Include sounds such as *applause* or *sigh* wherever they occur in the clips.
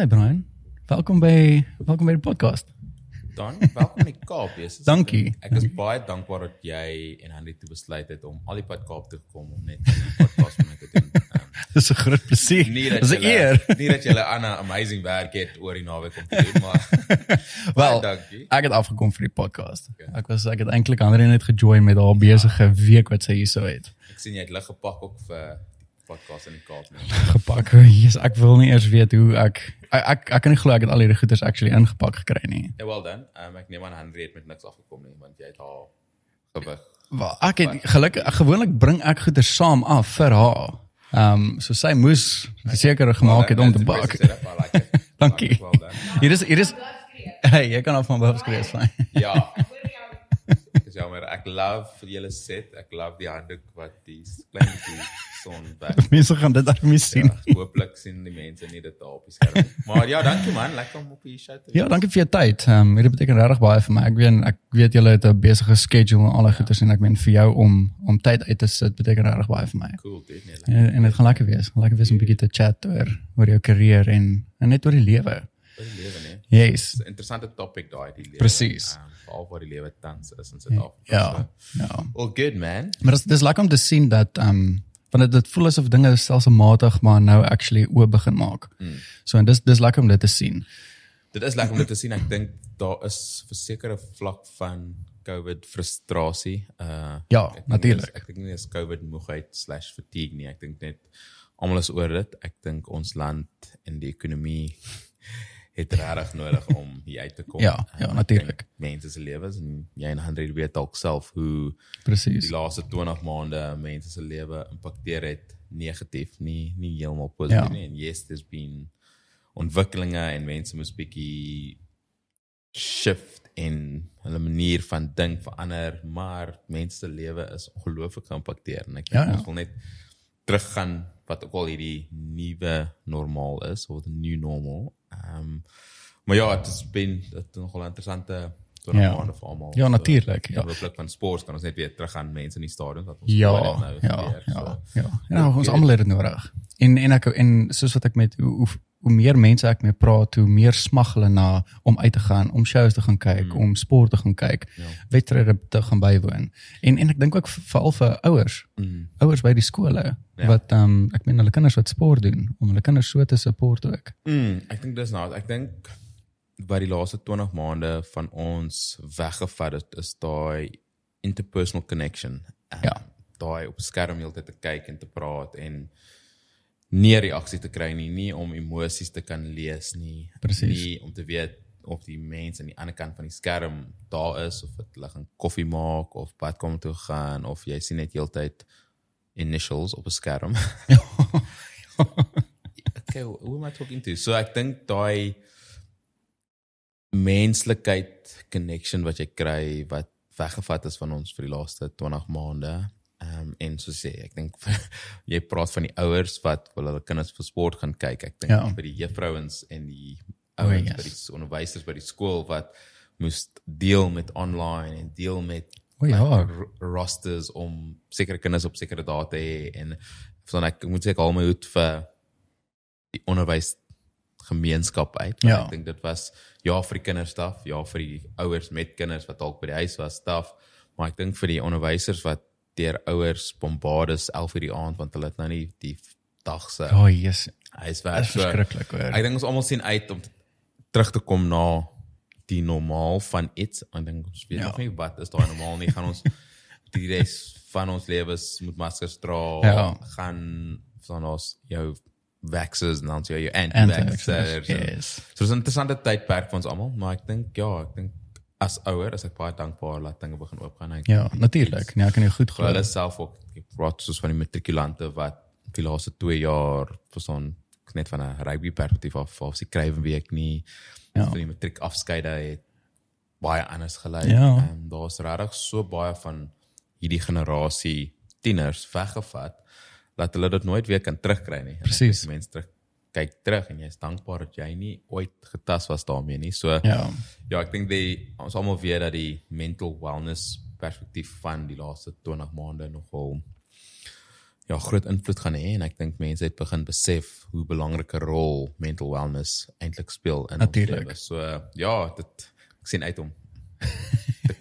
hy Brian. Welkom by welkom by die podcast. Dan welkom in die Kaap. Yes. Dankie. Ek is baie dankbaar dat jy en Henry toe besluit het om al die pad Kaap toe te kom om net 'n podcast met my te doen. Um, *laughs* Dis 'n groot plesier. Dis 'n eer. nie dat aan 'n amazing werk het oor die naweek om te doen, maar *laughs* Wel, dankie. ek het afgekom vir die podcast. Ek was ek het eintlik ander net gejoin met haar besige week wat sy hierso het. Ek sien jy het lig gepak ook vir podcast in die Kaap nie. Gepak. Jesus, ek wil nie eers weet hoe ek ek ek, ek kan nie glo ek het al hierdie goeders actually ingepak gekry nie. Ja, well done. Um, ek neem aan Henry het met niks afgekom nie want jy het haar gewig. Wel, ek het gelukkig gewoonlik bring ek goeders saam af vir haar. Ehm um, so sy moes seker gemaak het om te bak. *laughs* Dankie. Well. Hier is hier is Hey, jy kan af van boven skryf fyn. Ja. *laughs* Ek is jammer. Ek love vir julle set. Ek love die handdoek wat die klein bietjie son *laughs* weg. Mense gaan dit daarmee sien. Ja, hooplik sien die mense nie dit daar op die skerm. Maar ja, dankie man, lekker om op die show te Ja, dankie vir jou tyd. Ehm um, dit beteken regtig baie vir my. Ek weet ek weet julle het 'n besige schedule en alle goeders en ek meen vir jou om om tyd uit te sit beteken regtig baie vir my. Cool, dit nee. lekker. En, en dit gaan lekker wees. Lekker wees om 'n bietjie te chat oor oor jou karier en en net oor die lewe. Vir die lewe nee. Yes. Dis 'n interessante topic daai die lewe. Presies. Um, Veral waar die lewe tans is in Suid-Afrika. Ja. So, Ja. All good man. Maar dit is dis lekker om te sien dat ehm um, want dit dit voel asof dinge stelselmatig maar nou actually oop begin maak. Mm. So en dis dis lekker om dit te sien. Dit is lekker om dit te sien. Ek dink daar is versekerde vlak van COVID frustrasie. Uh Ja, dis- Ek dink nie dis COVID moegheid/fatigue nie. Ek dink net almal is oor dit. Ek dink ons land en die ekonomie het regtig nodig om hier uit te kom. Ja, ja, ek natuurlijk. dink Mense se lewens en jy en Henry weet dalk self hoe Presies. die laaste 20 maande mense se lewe impakteer het negatief, nie nie heeltemal positief Ja. nie. En yes, there's been ontwikkelinge en mense moes bietjie shift en hulle manier van dink verander, maar mense se lewe is ongelooflik geïmpakteer en ek Ja, ja. wil net teruggaan wat ook al hierdie nuwe normaal is of the new normal. Ehm um, maar ja, dit is ben dit is nogal interessante 20 Ja. maande vir almal. Ja, natuurlijk, ja. Hooplik van sport kan ons net weer teruggaan mense in die stadion wat ons Ja, het nou ja, gebeur, ja, so. ja. Ja, ons almal het dit nodig. En en ek en soos wat ek met hoe hoe, meer mense ek mee praat, hoe meer smag hulle na om uit te gaan, om shows te gaan kyk, mm. om sport te gaan kyk, ja. wedstryde te gaan bywoon. En en ek dink ook veral vir ouers, mm. ouers by die skole ja. wat ehm um, ek meen hulle kinders wat sport doen, om hulle kinders so te support ook. Mm, ek dink dis nou, ek dink wat die laaste 20 maande van ons weggevat het is daai interpersonal connection. Um, Ja. Daai op skerm heeltyd te kyk en te praat en nie reaksie te kry nie, nie om emosies te kan lees nie, Presies. nie om te weet of die mens aan die ander kant van die skerm daar is of dit hulle gaan koffie maak of badkamer toe gaan of jy sien net heeltyd initials op 'n skerm. *laughs* okay, who am I talking to? So ek dink daai menslikheid connection wat jy kry wat weggevat is van ons vir die laaste 20 maande. Ehm um, en so sê ek dink *laughs* jy praat van die ouers wat wil hulle kinders vir sport gaan kyk. Ek dink Ja. vir die juffrouens en die O, ouens yes. by die onderwysers by die skool wat moes deel met online en deel met O, ja. rosters om sekere kinders op sekere dae te hê en dan ek moet sê ek al my hoed vir die onderwys gemeenskap uit. Ja. Ek dink dit was ja vir die kinderstaf, ja vir die ouers met kinders wat dalk by die huis was staf, maar ek dink vir die onderwysers wat deur ouers bombardus 11 uur die aand want hulle het nou nie die dag se O, oh, yes. huiswerk. Dit is verskriklik hoor. Ek dink ons almal sien uit om terug te kom na die normaal van iets. Ek dink ons weet Ja. nog nie wat is daai normaal nie. Gaan ons *laughs* die res van ons lewens met maskers dra, Ja. gaan van ons jou vaxes en dan jou Anti-vaxxers, yes. So dis 'n interessante tydperk vir ons almal, maar ek dink ja, ek dink as ouer is ek baie dankbaar dat dinge begin oopgaan. Ek Ja, natuurlik. Nee, ek kan jou goed vir glo. hulle self ook ek praat soos van die matrikulante wat die laaste 2 jaar verstaan net van 'n rugby perspektief af of sie krywen week nie Ja. vir die matriek afskeide het baie anders gelyk. Ja. En daar's regtig so baie van hierdie generasie tieners weggevat dat hulle dit nooit weer kan terugkry nie. Presies. Mense terug kyk terug en jy's dankbaar dat jy nie ooit getas was daarmee nie. So Ja. Ja, ek dink die ons almal weet dat die mental wellness perspektief van die laaste 20 maande nogal ja, groot invloed gaan hê en ek dink mense het begin besef hoe belangrike rol mental wellness eintlik speel in Natuurlijk. ons lewe. So ja, dit ek sien uit om *laughs*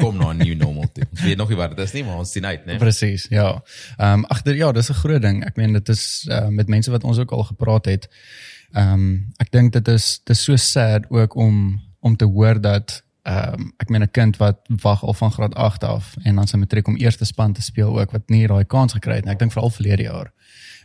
kom na 'n new normal toe. Ons weet nog nie wat dit is nie, maar ons sien uit, né? Presies, ja. Ehm um, agter ja, dis 'n groot ding. Ek meen dit is uh, met mense wat ons ook al gepraat het. Ehm um, ek dink dit is dit is so sad ook om om te hoor dat ehm um, ek meen 'n kind wat wag al van graad 8 af en dan sy matriek om eerste span te speel ook wat nie daai kans gekry het nie. Ek dink veral verlede jaar.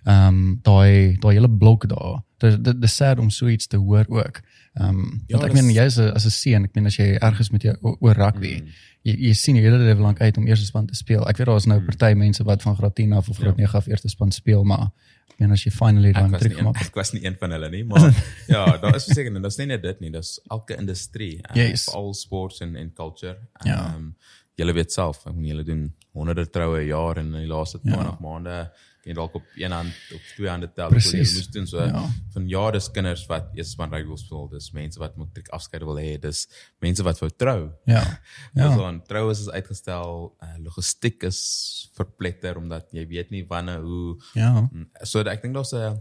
Ehm um, daai daai hele blok daar. Dit dit dis sad om so iets te hoor ook. Ehm um, Ja, want ek dis- meen jy's 'n as 'n seun, ek meen as jy ergens met jou oor rugby Mm. Jy jy sien jou hele lewe lank uit om eerste span te speel. Ek weet daar is nou Mm. party mense wat van graad 10 af of graad Ja. 9 af eerste span speel, maar ek meen as jy finally dan een, gemaak. *laughs* ek was nie een van hulle nie, maar *laughs* ja, daar is verseker en dit is nie net dit nie, dis elke industrie, uh, Yes. all sports en en culture. Ja. Um, julle weet self, ek meen julle doen honderde troue 'n jaar en in die laaste Ja. 20 maande kan jy dalk op een hand op twee hande tel wat jy moes doen so Ja. van ja, dis kinders wat eers span rugby speel, dis mense wat matriek afskeid wil hê, dis mense wat wou trou. Ja. *laughs* Ja. So aan troues is uitgestel, uh, logistiek is verpletter omdat jy weet nie wanneer hoe Ja. Mm, So ek dink daar's 'n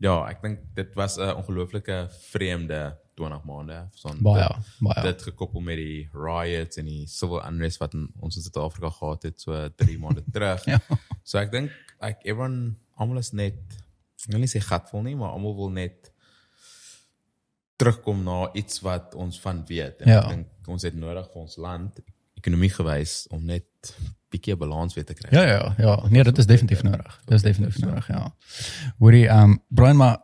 ja, ek dink dit was 'n ongelooflike vreemde 20 maande son Baie, dit, baie. dit gekoppel met die riots en die civil unrest wat in, ons in Suid-Afrika gehad het so 3 maande terug. *laughs* Ja. So ek dink ek everyone almal is net ek wil nie sê gatvol nie, maar almal wil net terugkom na iets wat ons van weet. En Ja. ek dink ons het nodig vir ons land ekonomie gewys om net bietjie balans weer te kry. Ja ja ja, nee, dit is definitief nodig. Dit is definitief nodig, ja. Hoorie, ehm um, Brian, maar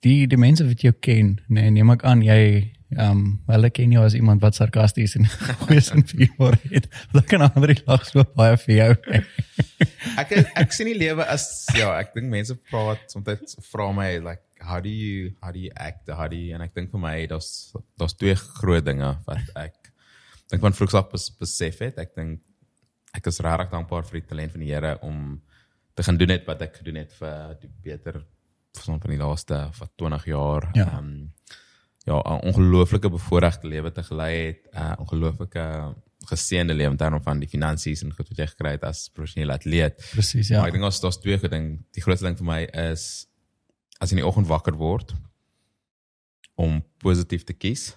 die die mense wat jou ken, nee, neem ek aan jy ehm um, hulle ken jou as iemand wat sarkasties en *laughs* goeie sin vir humor het. Dan kan ander lag so baie vir jou. ek ek sien die lewe as ja, ek dink mense praat soms vra my like how do you how do you act how do you en ek dink vir my daar's daar's twee groot dinge wat ek dink van vroegs af bes, besef het. Ek dink ek is regtig dankbaar vir die talent van die Here om te gaan doen net wat ek gedoen het vir die beter van die laaste wat 20 jaar. Ja. Um, ja, 'n ongelooflike bevoordeelde lewe te gelei het, 'n ongelooflike geseënde lewe in terme van die finansies en goed wat jy gekry het as professionele atleet. Presies, Ja. Maar ek dink daar's daar's twee goed ding. Die grootste ding vir my is as jy in die oggend wakker word om positief te kies.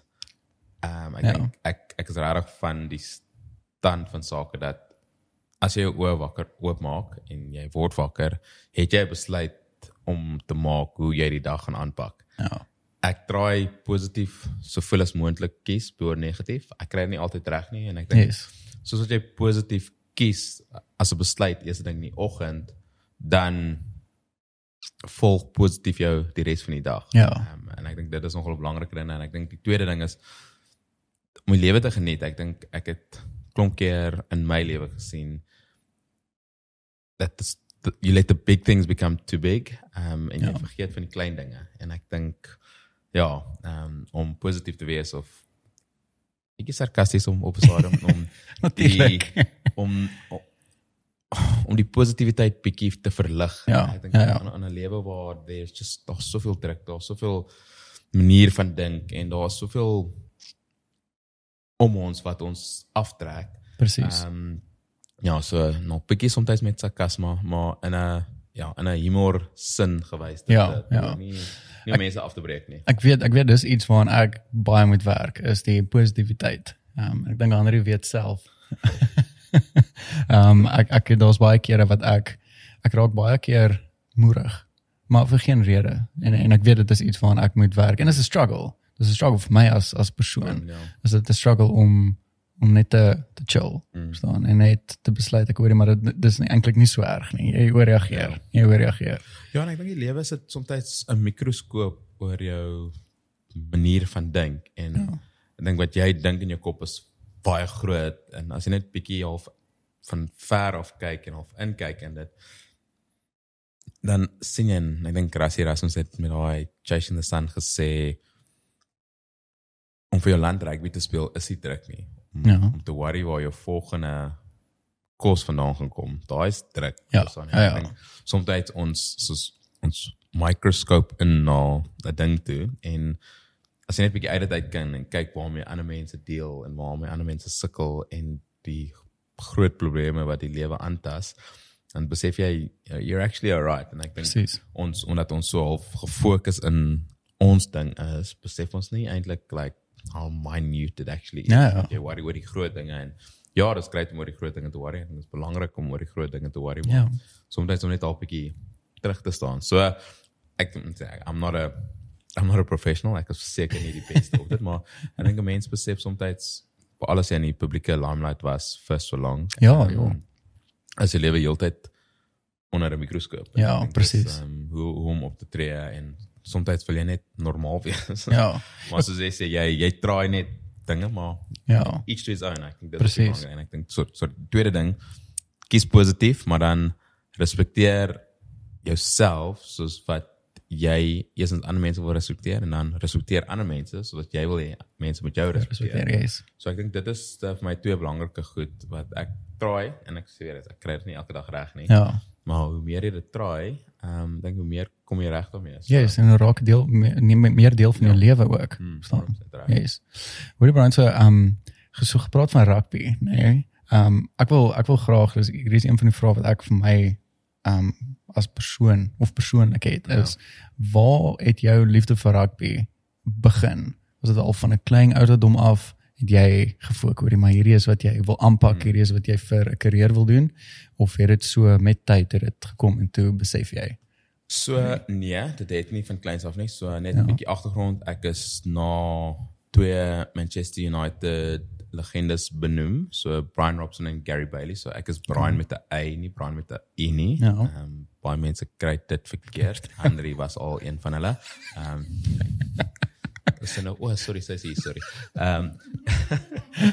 Ehm um, ek Ja. dink ek ek is regtig van die stand van sake dat as jy jou oë wakker oopmaak en jy word wakker, het jy besluit om te maak hoe jy die dag gaan aanpak. Ja. Ek draai positief soveel as moontlik kies bo negatief. Ek kry dit nie altyd reg nie en ek dink Yes. soos wat jy positief kies as 'n besluit eerste ding in die oggend, dan volg positief jou die res van die dag. Ja. Um, en ek dink dit is nogal 'n belangrike ding en ek dink die tweede ding is om die lewe te geniet. Ek dink ek het klomp keer in my lewe gesien dat you let the big things become too big um en jy Ja. vergeet van die klein dinge en ek dink ja, um om positief te wees of ek is sarkasties om op 'n stadium *laughs* om die Natuurlijk. om om- om die positiwiteit bietjie te verlig. Ja, ek dink ja, ja. aan 'n lewe waar there's just daar's soveel druk, daar's soveel manier van dink en daar's soveel om ons wat ons aftrek. Presies. Ehm um, ja, so nog bietjie soms met sarkasme, maar in 'n ja, in 'n humor sin gewys Ja, dit ja. nie nie om mense af te breek nie. Ek weet ek weet dis iets waaraan ek baie moet werk is die positiwiteit. Ehm um, ek dink ander weet self. *laughs* Ehm um, ek ek daar's baie kere wat ek ek raak baie keer moerig, maar vir geen rede. En en ek weet dit is iets waaraan ek moet werk en dit is 'n struggle. Dis 'n struggle vir my as as persoon. Ja. Is dit 'n struggle om om net te te chill, Mm. staan en net te besluit ek hoor maar dit dis eintlik nie so erg nie. Jy ooreageer. Ja. Jy ooreageer. Ja, en ek dink die lewe sit soms 'n mikroskoop oor jou manier van dink en Ja. ek dink wat jy dink in jou kop is baie groot en as jy net bietjie half van ver af kyk en half inkyk in dit dan sien jy en ek dink Gracie Erasmus het met daai Chasing the Sun gesê om vir jou land rugby te speel is nie druk nie. Om, Ja. om te worry waar jou volgende kos vandaan gaan kom. Daai is druk. Ja, jy? ja, ja. Soms ons soos ons microscope in na 'n ding toe en as jy net 'n bietjie uit dit uit kan en kyk waarmee ander mense deel en waarmee ander mense sukkel en die groot probleme wat die lewe aantas dan besef jy you're actually alright en ek dink ons omdat ons so half gefokus in ons ding is, besef ons nie eintlik like how minute it actually is. Ja, ja. Jy worry oor die groot dinge en ja, dit is great om oor die groot dinge te worry en dit is belangrik om oor die groot dinge te worry. maar Ja. Soms om net al 'n bietjie terug te staan. So ek moet sê I'm not a I'm not a professional. Ek is seker nie die beste op dit, maar *laughs* ek dink 'n mens besef soms vir alles in die publieke limelight was vir so lank. Ja, En, ja. As jy lewe heeltyd onder 'n mikroskoop. Ja, presies. Um, hoe hoe om op te tree en soms wil jy net normaal wees. Ja. *laughs* maar soos jy sê jy jy try net dinge maar Ja. each to his own. Ek dink dit Precies. is belangrik en ek dink so so tweede ding kies positief, maar dan respekteer jouself soos wat jy eers ander mense wil respekteer en dan respekteer ander mense sodat jy wil hê mense moet jou Respekteer, yes. So ek dink dit is uh, vir my twee belangrike goed wat ek try en ek sê dit ek kry dit nie elke dag reg nie. Ja. Maar hoe meer jy dit try, ehm um, dink hoe meer kom jy reg daarmee. So, Yes, en raak deel neem meer deel van jou lewe ook. mm, Verstaan? 100% reg. Yes. Hoorie Brian so ehm um, gesoek gepraat van rugby, nee. Ehm um, ek wil ek wil graag dis hier is een van die vrae wat ek vir my ehm um, as persoon of persoonlik het Ja. is waar het jou liefde vir rugby begin? Was dit al van 'n klein ouderdom af het jy gefook oor die maar hierdie is wat jy wil aanpak, Hmm. hierdie is wat jy vir 'n karier wil doen of het dit so met tyd het dit gekom en toe besef jy? So nee, dit het nie van kleins af nie. So net 'n Ja. bietjie agtergrond. Ek is na twee Manchester United legendes benoem. So Brian Robson en Gary Bailey. So ek is Brian met 'n A, nie Brian met 'n E nie. Ja. Ehm um, baie mense kry dit verkeerd. Henry was al een van hulle. Ehm um, Nou, oh sorry, sê sy, sorry. Ehm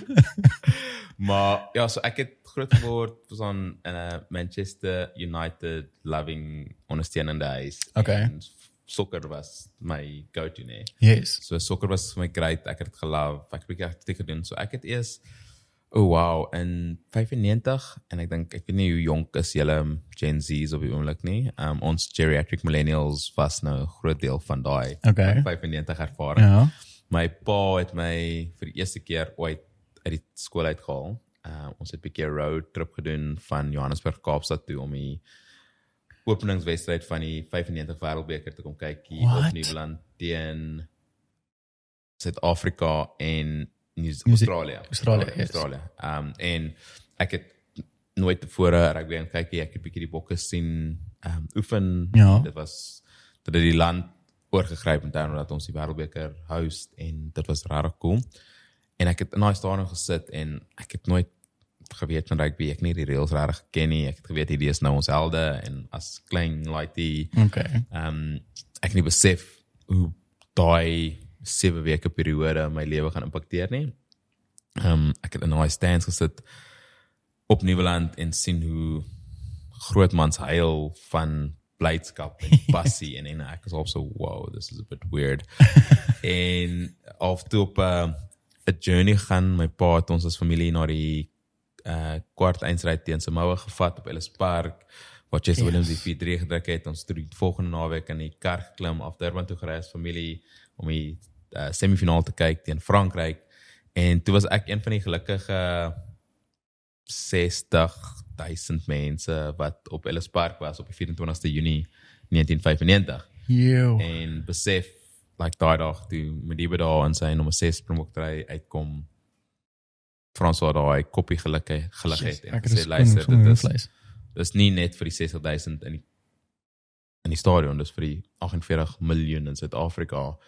*laughs* maar ja, so ek het groot geword was aan in 'n Manchester United loving ondersteunende huis. Okay. En sokker was my go-to nee. Yes. So sokker was vir my great. Ek het dit gelove. Ek het bietjie atletiek gedoen. So ek het eers oh wow in 95 en ek dink ek weet nie hoe jonk is julle Gen Z's op die oomblik nie. Um ons geriatric millennials was nou 'n groot deel van daai Okay. 95 ervaring. Ja. My pa het my vir die eerste keer ooit uit die skool uitgehaal. Uh ons het 'n bietjie road trip gedoen van Johannesburg Kaapstad toe om die openingswedstryd van die 95 Wêreldbeker te kom kyk hier What? op Nieuweland teen Suid-Afrika en Australië. Australië. Australië. Um en ek het nooit tevore rugby gaan kyk nie. Ek het bietjie die bokke sien um oefen. Ja. Dit was dit het die land oorgegryp in terme dat ons die Wêreldbeker host en dit was regtig cool. En ek het in daai stadion gesit en ek het nooit geweet van rugby. Ek het nie die reëls regtig geken nie. Ek het geweet hierdie is nou ons helde en as klein laaitie Okay. ehm um, ek het nie besef hoe daai 7 weke periode my lewe gaan impakteer nie. Ehm um, ek het in daai stands gesit op Nieuweland en sien hoe groot mans huil van blydskap en *laughs* passie en en ek was op so wow this is a bit weird. *laughs* en af toe op 'n uh, journey gaan my pa het ons as familie na die uh kwart eindstryd teen Samoa gevat op Ellis Park wat Jesse Yes. Williams die 4-3 gedruk het ons toe die volgende naweek in die kar geklim af Durban toe gery as familie om die uh, semifinaal te kyk teen Frankryk. En toe was ek een van die gelukkige 60000 mense wat op Ellis Park was op die 24ste Junie 1995 Yo. en besef like daai dag toe Mediba daar in sy nommer 6 promoktry uitkom François daai koppie geluk gelig het en gesê het luister dit is is dis nie net vir die 60000 in die in die stadion dis vir die 48 miljoen in Suid-Afrika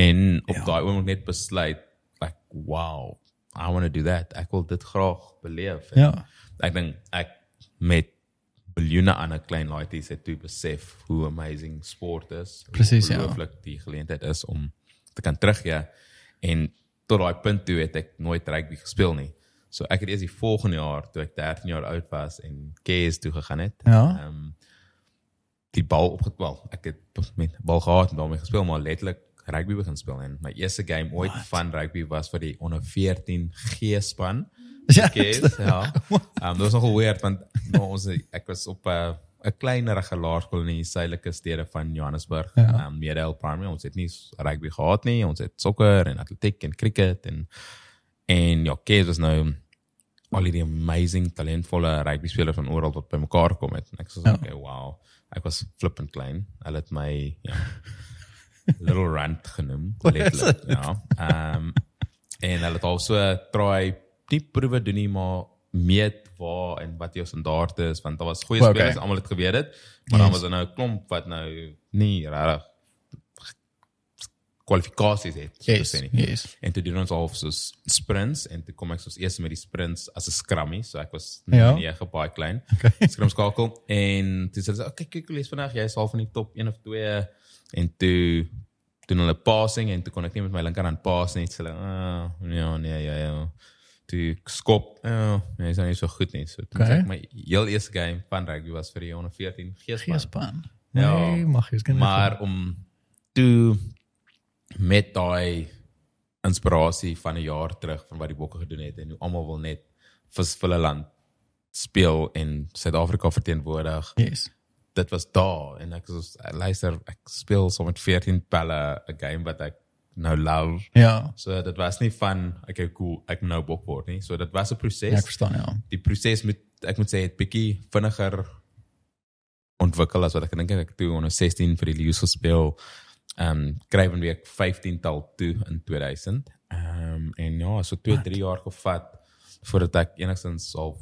en op Ja. daai oomblik net besluit like wow I want to do that ek wil dit graag beleef En Ja. ek dink ek met biljoene ander klein laities het toe besef hoe amazing sport is. Presies, ja. ongelooflik die geleentheid is om te kan teruggee en tot daai punt toe het ek nooit rugby gespeel nie. So ek het eers die volgende jaar toe ek 13 jaar oud was en KS toe gegaan het. Ja. Ehm um, die bal opgetwal. Ek het met bal gehad en daarmee gespeel maar letterlik rugby begin speel en my eerste game ooit What? van rugby was vir die onder 14 G span. *laughs* Ja, Kids, ja. Um, dit was nogal weird want nou, ons ek was op 'n 'n kleinerige laerskool in die suidelike stede van Johannesburg, Ja. um, Meredale Primary. Ons het nie rugby gehad nie. Ons het sokker en atletiek en cricket en en ja, kids was nou al hierdie amazing talentvolle rugby spelers van oral wat bymekaar kom het en ek sê Ja. okay wow ek was flippend klein hulle het my ja little rant genoem *laughs* letterlik ja ehm um, en hulle het also try nie proewe doen nie maar meet waar en wat jou standaard is want daar was goeie Okay. spelers almal het geweet dit maar dan Yes. was daar nou 'n klomp wat nou nie regtig kwalifikasies het so Yes. sê nie. Yes. En toe doen ons al soos sprints en toe kom ek soos eers met die sprints as 'n scrummie, so ek was Ja. nie nege baie klein. Okay. Scrum skakel en toe sê hulle, "Oké, kyk, kyk, lees vandag, jy is al van die top 1 of 2." En toe doen hulle passing en toe kon ek nie met my linkerhand pass nie. So "Ah, ja, nee, ja, ja." Toe ek skop, ja, nee, is nou nie so goed nie. So Okay. okay. my heel eerste game van rugby was vir die onder 14 geespan. Geespan. Ja. Nee, mag jy skielik. Maar om toe met daai inspirasie van 'n jaar terug van wat die bokke gedoen het en hoe almal wil net vir vir hulle land speel en Suid-Afrika verteenwoordig. Yes. Dit was daar en ek was luister ek speel so met 14 pelle 'n game wat ek nou love. Ja. So dit was nie van okay cool ek nou bok word nie. So dit was 'n Ja, proses ek verstaan ja. die proses moet ek moet sê het bietjie vinniger ontwikkel as wat ek dink ek toe onder 16 vir die Lions gespeel. Ehm um, Craven week 15 tal toe in 2000. Ehm um, en ja, so 2 3 jaar gevat voordat ek enigstens al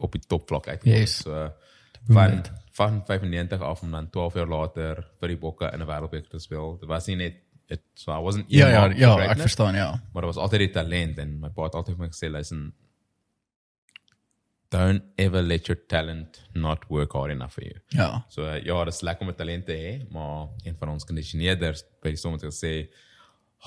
op die topvlak uitgekom het. Yes. So van van 95 af om dan 12 jaar later vir die Bokke in 'n wêreldbeker te speel. Dit was nie net it so I wasn't Ja, ja, for ja, ek verstaan ja. maar daar was altyd die talent en my pa het altyd vir my gesê luister don't ever let your talent not work hard enough for you. Ja. So uh, ja, dit is lekker om 'n talent te hê, maar een van ons kondisioneerders by die sommige gesê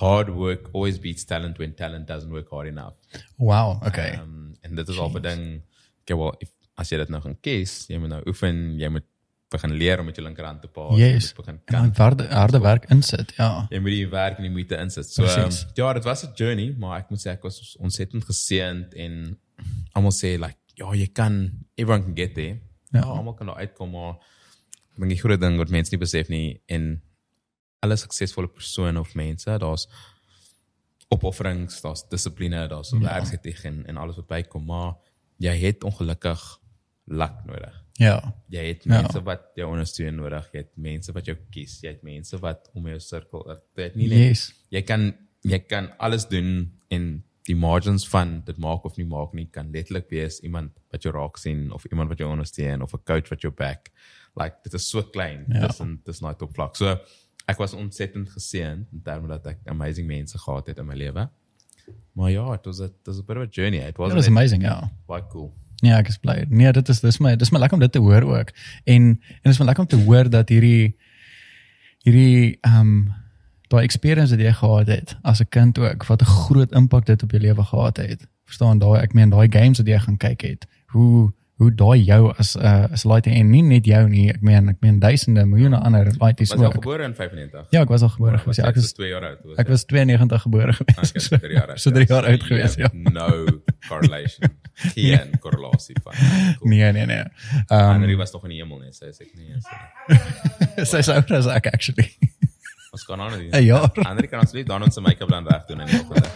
hard work always beats talent when talent doesn't work hard enough. Wow, okay. Um, en dit is al 'n ding, okay, well, if, as jy dit nou gaan kies, jy moet nou oefen, jy moet begin leer om met jou linkerhand te paas, jy yes. moet begin kan harde harde werk insit. Ja. jy moet die werk en die moeite insit. So um, Precies. ja, dit was 'n journey, maar ek moet sê ek was ontsettend geseënd en almal sê like ja, jy kan everyone can get there. Ja. Ja, almal kan daar uitkom, maar ek dink die groot ding wat mense nie besef nie en alle suksesvolle persone of mense, daar's opofferings, daar's dissipline, daar's ja. werksetiek en en alles wat bykom, maar jy het ongelukkig luck nodig. Ja. Jy het Ja. mense wat jou ondersteun nodig, jy het mense wat jou kies, jy het mense wat om jou sirkel. is. Jy het nie net Yes. jy kan jy kan alles doen en die margins van dit maak of nie maak nie kan letterlik wees iemand wat jou raak sien of iemand wat jou ondersteun of 'n coach wat jou back. Like dit is so klein. Ja. Dis en dis nooit op vlak. So ek was ontsettend geseënd in terme dat ek amazing mense gehad het in my lewe. Maar ja, it was it was a bit of a journey. It was was amazing, ja. baie cool. Ja, ek is bly. Nee, dit is dis my dis my lekker om dit te hoor ook. En en is my lekker om te hoor dat hierdie hierdie ehm um, daai experience wat jy gehad het as 'n kind ook, wat 'n groot impak dit op jou lewe gehad het. Verstaan daai ek meen daai games wat jy gaan kyk het. Hoe hoe daai jou as 'n uh, as laite en nie net jou nie, ek meen ek meen duisende miljoene ander laities Was jy ook. gebore in 95? Ja, ek was al gebore gewees. Ja, ek was 2 jaar oud. was ek was 92 gebore gewees. Okay, *laughs* so 3 jaar oud. So 3 jaar oud gewees, ja. No correlation. *laughs* Geen korrelasie van. Cool. Nee, nee, nee. Ehm Henry was nog in die hemel nee, sê ek nie. Sê. *laughs* sy sou as ek actually. Ons kan aan dit. Een jaar. Henry kan asseblief dan ons make-up dan reg doen in die oggend.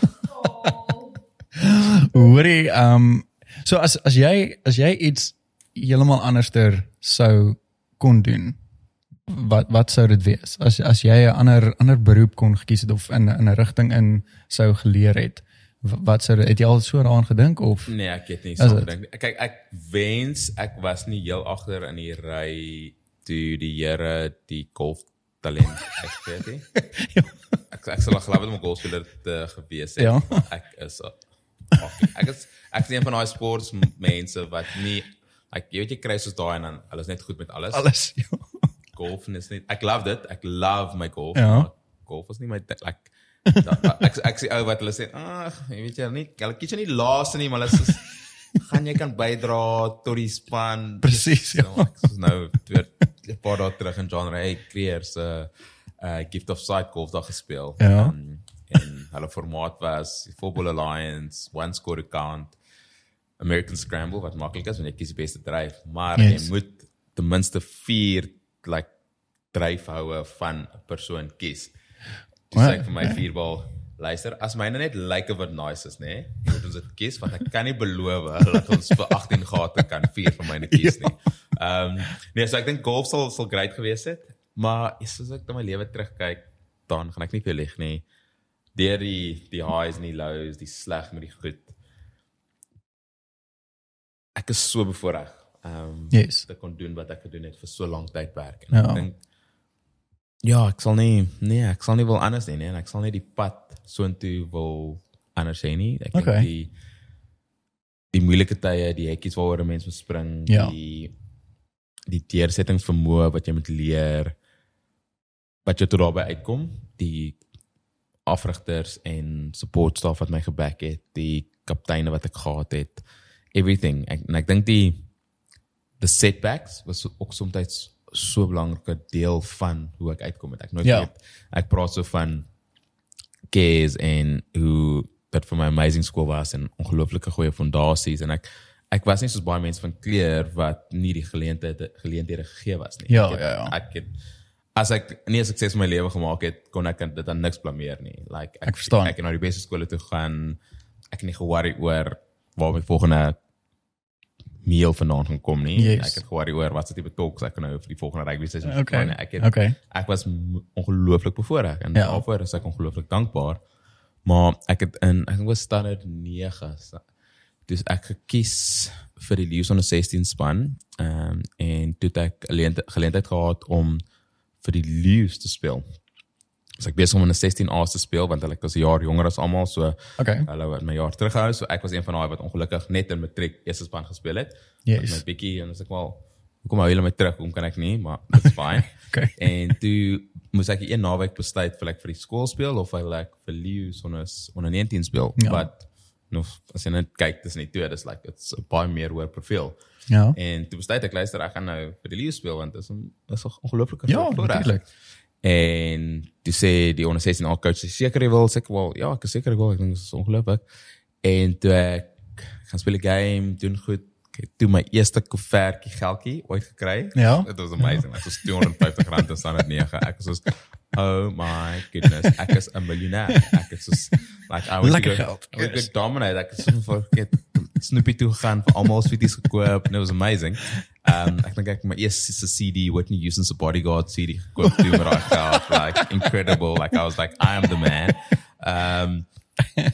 Hoorie, ehm um, so as as jy as jy iets heeltemal anderster sou kon doen, wat wat sou dit wees? As as jy 'n ander ander beroep kon gekies het of in in 'n rigting in sou geleer het, wat sou het jy al so daaraan gedink of Nee, ek het nie so gedink. nie. Kyk, ek wens ek was nie heel agter in die ry toe die Here die golf talent *laughs* gegee het nie. *laughs* Ek ek sal glo dat my golfspeler te gewees het. Ja. *laughs* Ek is ek is ek is een van daai sportmense wat nie ek jy weet jy kry soos daai en dan hulle is net goed met alles. alles? Ja. golf is net ek love dit. Ek love my golf. Ja. Golf is nie my ek da- ek ek sien ou wat hulle sê, ag, jy weet jy nie, hulle kies jou nie laaste nie, maar hulle sê gaan jy kan bydra tot die span. Presies, ja. So, ek is nou weer 'n paar dae terug in John Ray Creer se uh gift of sight golf dag gespeel. Ja. Um, en hulle formaat was Football Alliance, one score account, American Scramble wat maklik is want jy kies die beste dryf, maar Yes. jy moet ten minste 4 like dryfhoue van 'n persoon kies. Toe sê ek vir my vierbal Luister, as myne net lyk like of wat nice is, nê? Nee, moet ons dit kies want ek kan nie beloof dat ons vir 18 gate kan vier van myne kies nie. Ehm um, nee, so ek dink golf sal sal great gewees het, maar as ek na my lewe terugkyk, dan gaan ek nie veel lieg nie. Deur die die highs en die lows, die sleg met die goed. Ek is so bevoorreg. Ehm um, yes. te kon doen wat ek gedoen het vir so lank tydperk en Ja. ek dink ja, ek sal nie nee, ek sal nie wil anders doen nie en ek sal nie die pad soontoe wil anders hê nie. Ek Okay. dink die die moeilike tye, die hekkies waaroor 'n mens moet spring, Ja. die die deursettingsvermoë wat jy moet leer wat jy tot daarby uitkom, die afrigters en support staff wat my geback het, die kapteine wat ek gehad het, everything. Ek, en ek dink die the setbacks was ook soms so 'n belangrike deel van hoe ek uitkom het. Ek nooit Ja. weet ek praat so van keers en hoe dit vir my amazing skool was en ongelooflike goeie fondasies en ek ek was nie soos baie mense van kleur wat nie die geleenthede geleenthede gegee was nie. Ja, ek het, ja, ja. Ek het as ek nie 'n sukses in my lewe gemaak het, kon ek dit aan niks blameer nie. Like ek Ek ek het na die beste skole toe gaan. Ek het nie ge-worry oor waar my volgende meal vandaan gaan kom nie. Yes. Ek het ge-worry oor wat se tipe talks ek kan nou vir die volgende rugby seisoen Okay. plan. Ek het Okay. ek was ongelooflik bevoorreg en Ja. daarvoor is ek ongelooflik dankbaar. Maar ek het in ek dink was standaard 9. sa- Dus ek gekies vir die Lions onder 16 span. Ehm um, en toe het ek geleentheid gehad om vir die Lions te speel. Dus ek besig om in 'n 16A te speel want hulle was 'n jaar jonger as almal so Okay. hulle het my jaar teruggehou so ek was een van daai wat ongelukkig net in matriek eerste span gespeel het. Yes. Met my bietjie en as ek wel hoekom hou julle my terug? Hoekom kan ek nie? Maar dit's fine. *laughs* Okay. En toe moes ek een naweek besluit vir ek vir die skool speel of wil ek vir Lions onder onder 19 speel. Ja. Wat nou as jy net kyk tussen die twee, dis like it's 'n baie meer hoër profiel. Ja. En toe besluit ek luister ek gaan nou vir die Lions speel want dit is 'n is 'n ongelooflike Ja, voorreg. En toe sê die onder 16 al coach, seker jy wil, seker wel, ja, ek is seker ek wil, ek dink dit is ongelooflik. En toe ek gaan speel 'n game, doen goed. Ek het toe my eerste koevertjie geldjie ooit gekry. Ja. It was amazing. Dit was 250 rand en standaard 9. Ek was soos oh my goodness, ek is 'n miljonair. Ek is soos like I was Lekker geld. I was good dominate. Ek het so vir get Snoopy toe gegaan vir almal sweeties gekoop. and It was amazing. Um ek dink ek my eerste CD Whitney Houston se Bodyguard CD gekoop toe met daai geld. Like incredible. Like I was like I am the man. Um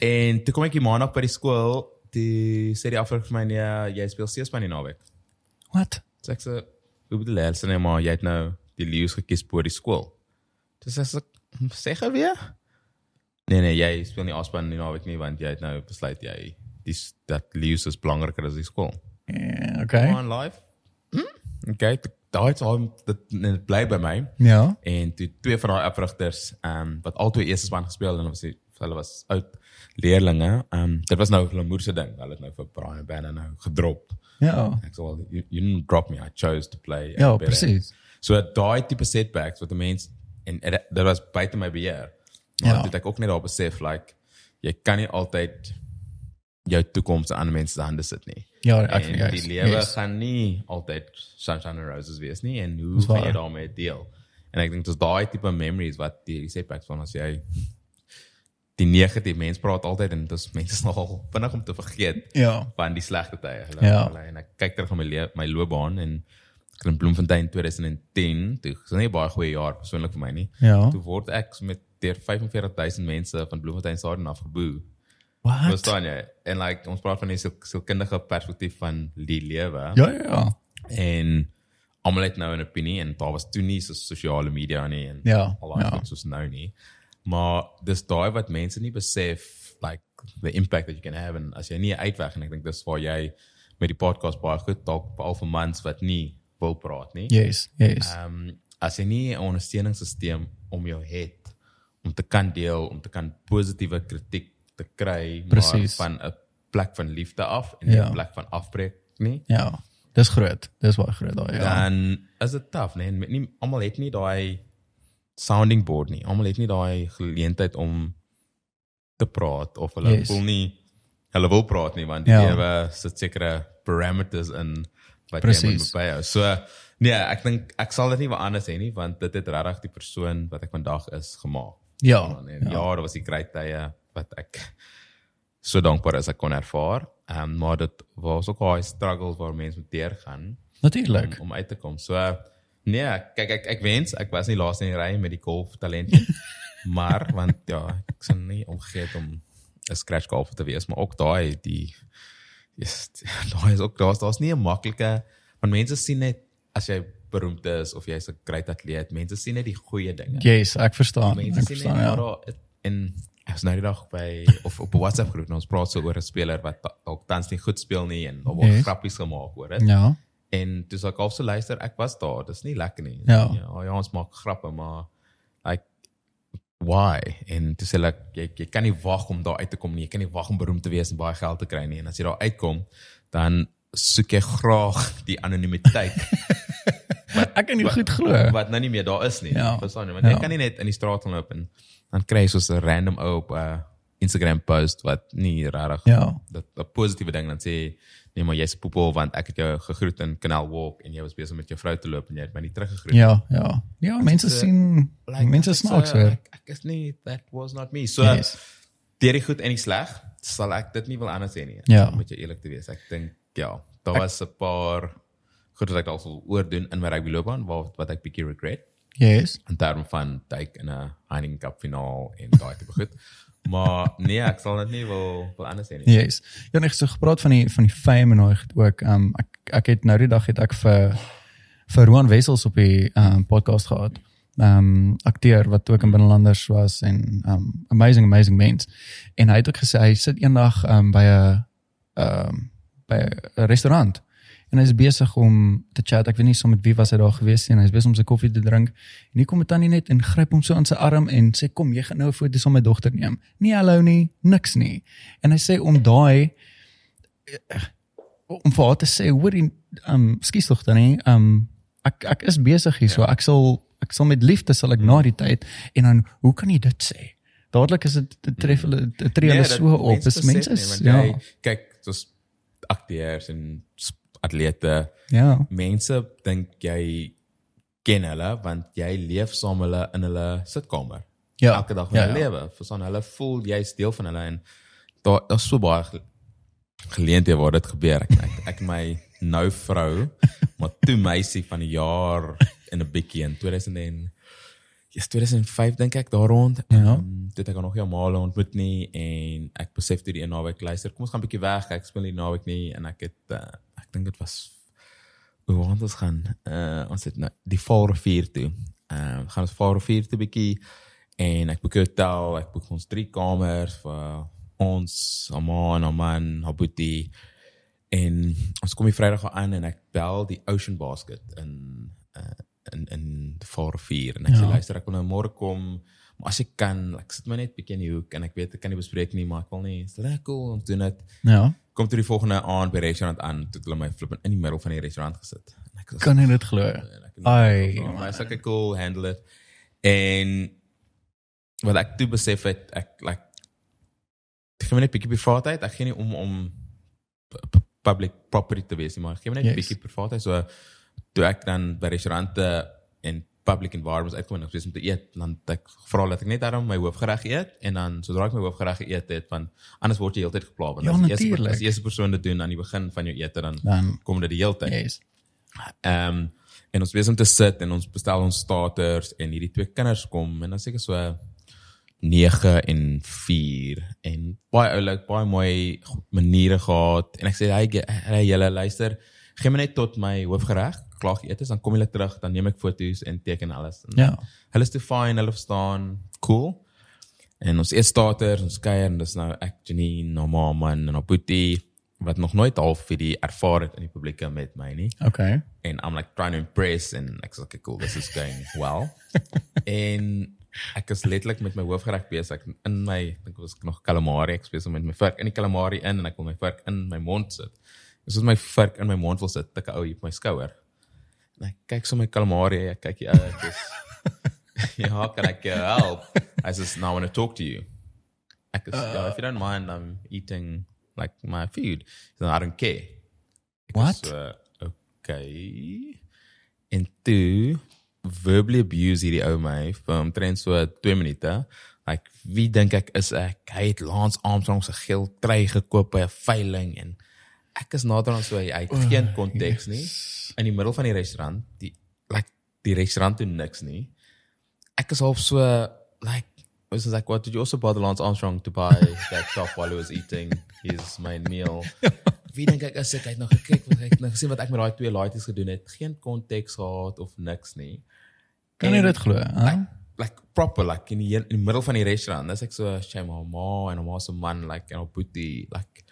en toe kom ek die maandag by die skool, die sê die afrig vir my nee, jy speel C-span die naweek. What? So ek sê hoe bedoel jy? Sê nee maar jy het nou die leeu's gekies bo die skool. Dis as ek sê weer. Nee nee, jy speel nie afspan nie naweek nie want jy het nou besluit jy dis dat leeu's is belangriker as die skool. Yeah, okay. On live. Hm? Okay, daai al dit dit bly by my Ja. en toe twee van daai afrigters ehm um, wat albei eerste span gespeel en was die, hulle was oud leerlinge. Ehm um, dit was nou 'n Lamoer se ding. Hulle het nou vir Brian Banner nou gedrop. Ja. Ek sê wel you, you didn't drop me. I chose to play. Ja, presies. So daai tipe setbacks wat 'n mens en dit was buite my beheer. Maar Ja. ja. dit ek ook net daar besef like jy kan nie altyd jou toekoms aan mense se hande sit nie. Ja, ek juist. die lewe Yes. gaan nie altyd sunshine and roses wees nie en hoe Dis gaan jy daarmee deel? En ek dink dis daai tipe memories wat die, setbacks van as jy die negatiewe mens praat altyd en dit is mense nogal vinnig om te vergeet Ja. van die slegte tye. Hulle, Ja. hulle, en ek kyk terug op my le- my loopbaan en ek in Bloemfontein 2010, toe was nie baie goeie jaar persoonlik vir my nie. Ja. Toe word ek met deur 45000 mense van Bloemfontein stadion afgeboe. What? Verstaan jy? En like ons praat van die siel- sielkundige perspektief van die lewe Ja, ja, ja. en almal het nou 'n opinie en daar was toe nie so sosiale media nie en Ja, al daai ja. goed soos nou nie. Maar dis daai wat mense nie besef like the impact that you can have en as jy nie uitweg en ek dink dis waar jy met die podcast baie goed dalk veral vir mans wat nie wil praat nie. Yes, yes. Ehm um, as jy nie 'n ondersteuningssisteem om jou het om te kan deel, om te kan positiewe kritiek te kry maar Precies. van 'n plek van liefde af en nie 'n Ja. plek van afbreek nie. Ja. Dis groot. Dis baie groot daai. Ja. dan is dit taaf, nee, met nie almal het nie daai sounding board nie. Almal het nie daai geleentheid om te praat of hulle Yes. voel nie hulle wil praat nie want die Ja. ja. lewe sit sekere parameters in wat jy Precies. moet byhou. So nee, ek dink ek sal dit nie weer anders hê nie want dit het regtig die persoon wat ek vandag is gemaak Ja, En ja. ja, dit was die great tye wat ek so dankbaar is ek kon ervaar. Ehm um, maar dit was ook baie struggles waar mense moet deurgaan Natuurlik. om, om uit te kom. So nee, kyk ek ek wens ek was nie laaste in die ry met die golf talent nie. *laughs* maar want ja, ek sien nie omgegee het om 'n scratch golfer te wees, maar ook daai die is daai is ook daar's daar's nie 'n maklike want mense sien net as jy beroemd is of jy's 'n great atleet, mense sien net die goeie dinge. Yes, ek verstaan. Mense Ek sien net verstaan ja. maar daar en ek was nou die dag by of op 'n WhatsApp groep en ons praat so oor 'n speler wat dalk tans nie goed speel nie en daar word Yes. grappies gemaak oor dit. Ja. En dis ek also luister, ek was daar. Dis nie lekker nie. Ja. ja, ja ons maak grappe, maar like why? En dis like jy jy kan nie wag om daar uit te kom nie. Jy kan nie wag om beroemd te wees en baie geld te kry nie. En as jy daar uitkom, dan soek jy graag die anonimiteit *laughs* Ek kan nie goed glo. wat nou nie meer daar is nie. Ja. Verstaan jy? Want Ja. jy kan nie net in die straat loop en dan kry jy soos 'n random ou op 'n Instagram post wat nie regtig Ja. dat 'n positiewe ding dan sê nee maar jy's poepel want ek het jou gegroet in Canal Walk en jy was besig met jou vrou te loop en jy het my nie teruggegroet. Ja, ja. Ja, mense is, uh, sien mense ek is, snaaks uh, hoor. Ek, ek is nie that was not me. So Yes. deur die goed en die sleg sal ek dit nie wil anders sê nie. Ja. Om met jou eerlik te wees. Ek dink ja, daar was 'n paar goed wat ek dalk sal oordoen in my rugby loopbaan wat wat ek bietjie regret Yes. in terme van duik in 'n Heineken Cup finaal en daai tipe goed. *laughs* Maar nee, ek sal dit nie wil wil anders sê nie. Yes. Ja, net so gepraat van die van die fame en daai goed ook. Ehm um, ek ek het nou die dag het ek vir vir Roan Wessels op die ehm um, podcast gehad. Ehm um, akteur wat ook in binnelanders was en ehm um, amazing amazing mens. En hy het ook gesê hy sit eendag ehm um, by 'n ehm um, by 'n restaurant en hy is besig om te chat. Ek weet nie so met wie was hy daar gewees nie en hy is besig om sy koffie te drink. En hier kom 'n tannie net en gryp hom so aan sy arm en sê kom, jy gaan nou 'n foto van my dogter neem. Nie hallo nie, niks nie. En hy sê om daai eh, om vir haar te sê, hoorie, ehm, um, skuis tog dan nie. Ehm um, ek ek is besig hier, so ek sal ek sal met liefde sal ek na die tyd en dan hoe kan jy dit sê? Dadelik is dit dit tref hulle dit tree hulle dat so op. Dis mense ja. kyk soos akteurs en atlete Ja. mense dink jy ken hulle want jy leef saam hulle in hulle sitkamer Ja. elke dag van ja, hulle ja. lewe verstaan hulle voel jy's deel van hulle en daar daar's so baie ge- geleenthede waar dit gebeur ek ek, ek en my nou vrou *laughs* maar toe meisie van die jaar in 'n bietjie in 2000 en Yes, 2005 dink ek daar rond. Ja. Um, dit ek nog nie male ontmoet nie en ek besef toe die een naweek luister, kom ons gaan 'n bietjie weg. Ek speel nie naweek nie en ek het uh, dink dit was hoe want ons gaan uh, ons het nou die Vaalrivier toe. Ehm uh, gaan ons Vaalrivier toe bietjie en ek boek 'n hotel, ek boek ons drie kamers vir ons, Aman, Aman, Habuti en ons kom die Vrydag aan en ek bel die Ocean Basket in uh, in in Vaalrivier en ek ja. sê luister ek wil nou môre kom maar as ek kan ek sit my net bietjie in die hoek en ek weet ek kan nie bespreek nie maar ek wil nie is lekker cool ons doen dit Ja. Kom toe die volgende aand by restaurant aan toe het hulle my flip in die middel van die restaurant gesit. En ek was Kan jy dit glo? ek Ai, maar is okay cool handle it. En wat ek toe besef het ek like ek gee my net bietjie privaatheid. Ek gee nie om om pu- pu- public property te wees nie maar ek gee my net Yes. bietjie privaatheid. So toe ek dan by restaurante public environments uitkom en ek besig om te eet dan ek vra dat ek net daarom my hoofgereg eet en dan sodra ek my hoofgereg geëet het van anders word jy heeltyd gepla want Ja, as die eerste as die eerste persoon dit doen aan die begin van jou ete dan Dan kom dit die hele tyd yes. Ehm um, en ons besig om te sit en ons bestel ons starters en hierdie twee kinders kom en dan seker so 9 en 4 en baie oulik, baie mooi maniere gehad en ek sê hey, ge- hey julle luister, gee my net tot my hoofgereg, klaar geëet is, dan kom julle terug, dan neem ek foto's en teken alles. En Ja. Hulle is te fine, hulle verstaan, cool. En ons eet starters, ons kuier en dis nou ek Janine, nou Maman en Oputi wat nog nooit half vir die ervaar het in die publieke met my nie Okay. en I'm like trying to impress and ek sê okay cool this is going well *laughs* en ek is letterlik met my hoofgereg besig in my dink was ek nog calamari ek spesiaal met my vark in die calamari in en ek wil my vark in my mond sit dis as my vark in my mond wil sit tik 'n ou op my skouer en ek kyk so my calamari ek kyk die ou ek is ja kan ek jou help I says now I want to talk to you is uh, yeah, if you don't mind I'm eating like my food so I don't care Ek What? was So, okay. En toe verbally abuse hierdie ou my vir omtrent so 2 minute. Like wie dink ek is ek? Hy het Lance Armstrong se geel trui gekoop by 'n veiling en ek is nader aan so hy het geen konteks nie in die middel van die restaurant. Die like die restaurant doen niks nie. Ek is half so like was like what did you also bother Lance Armstrong to buy that top while he was eating his main meal? *laughs* Wie dink ek is ek het nog gekyk wat ek nog gesien wat ek met daai twee laities gedoen het. Geen konteks gehad of niks nie. Kan jy dit glo? hè? like, like proper like in die, in die middel van die restaurant. Dis ek so shame my ma en my se man like en op boetie like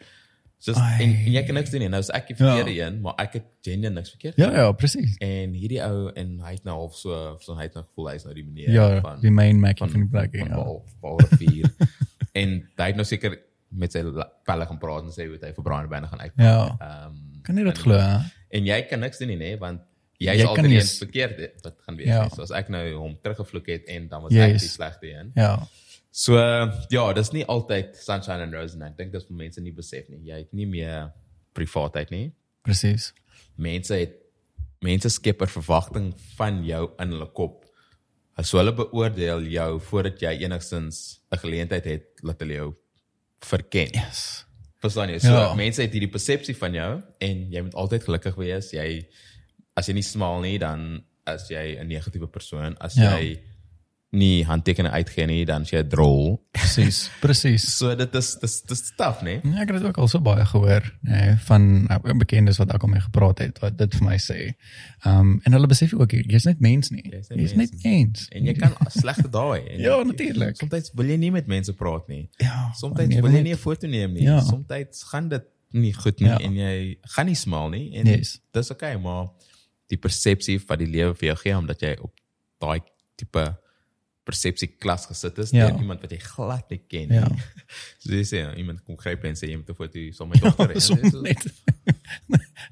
Ai. en, en jy kan niks doen nie. Nou is ek die Ja. verkeerde een, maar ek het genuine niks verkeerd. Ja, ja, presies. En hierdie ou en hy het nou half so so hy het nou gevoel hy's nou die meneer Ja, van die main Mackie van van die plek. Ja. Paul Paul rivier. *laughs* en hy het nou seker met sy pelle gaan praat en sê hoe hy vir Brian binne gaan uit. Ja. Ehm Kan jy dit glo? hè? en jy kan niks doen nie, nee, want jy is altyd nie een eens- verkeerde wat gaan wees. Ja. Ja. So as ek nou hom teruggevloek het en dan was ek Yes. die slegste een. Ja. So ja, dis nie altyd sunshine and roses nie. Ek dink dis vir mense nie besef nie. Jy het nie meer privaatheid nie. Presies. Mense het mense skep 'n verwagting van jou in hulle kop. So hulle beoordeel jou voordat jy enigstens 'n geleentheid het dat hulle jou verken. Yes. Verstaan jy? So ja. mense het hierdie persepsie van jou en jy moet altyd gelukkig wees. Jy as jy nie smaal nie, dan as jy 'n negatiewe persoon. As Ja. jy nie handtekeninge uitgee nie, dan jy drol. Presies. *laughs* Presies. So dit is dis dis taaf, né? Ja, ek het dit ook al so baie gehoor, nee, van uh, bekendes wat ek al mee gepraat het wat dit vir my sê. Ehm um, en hulle besef ook jy's net mens nie. Jy's net Jy's mens. net mens. En jy kan slegte dae hê. En *laughs* Ja, natuurlijk. Soms wil jy nie met mense praat nie. Ja. Soms nee, wil jy nie 'n foto neem nie. Ja. Soms gaan dit nie goed nie Ja. en jy gaan nie smaal nie en Yes. dis okay, maar die persepsie van die lewe vir jou gee omdat jy op daai tipe persepsie klas gesit is Ja. deur iemand wat jy glad nie ken Ja. nie. *laughs* So jy sê ja, iemand kom gryp en sê jy moet 'n foto saam met dogter hê. Dis so- net.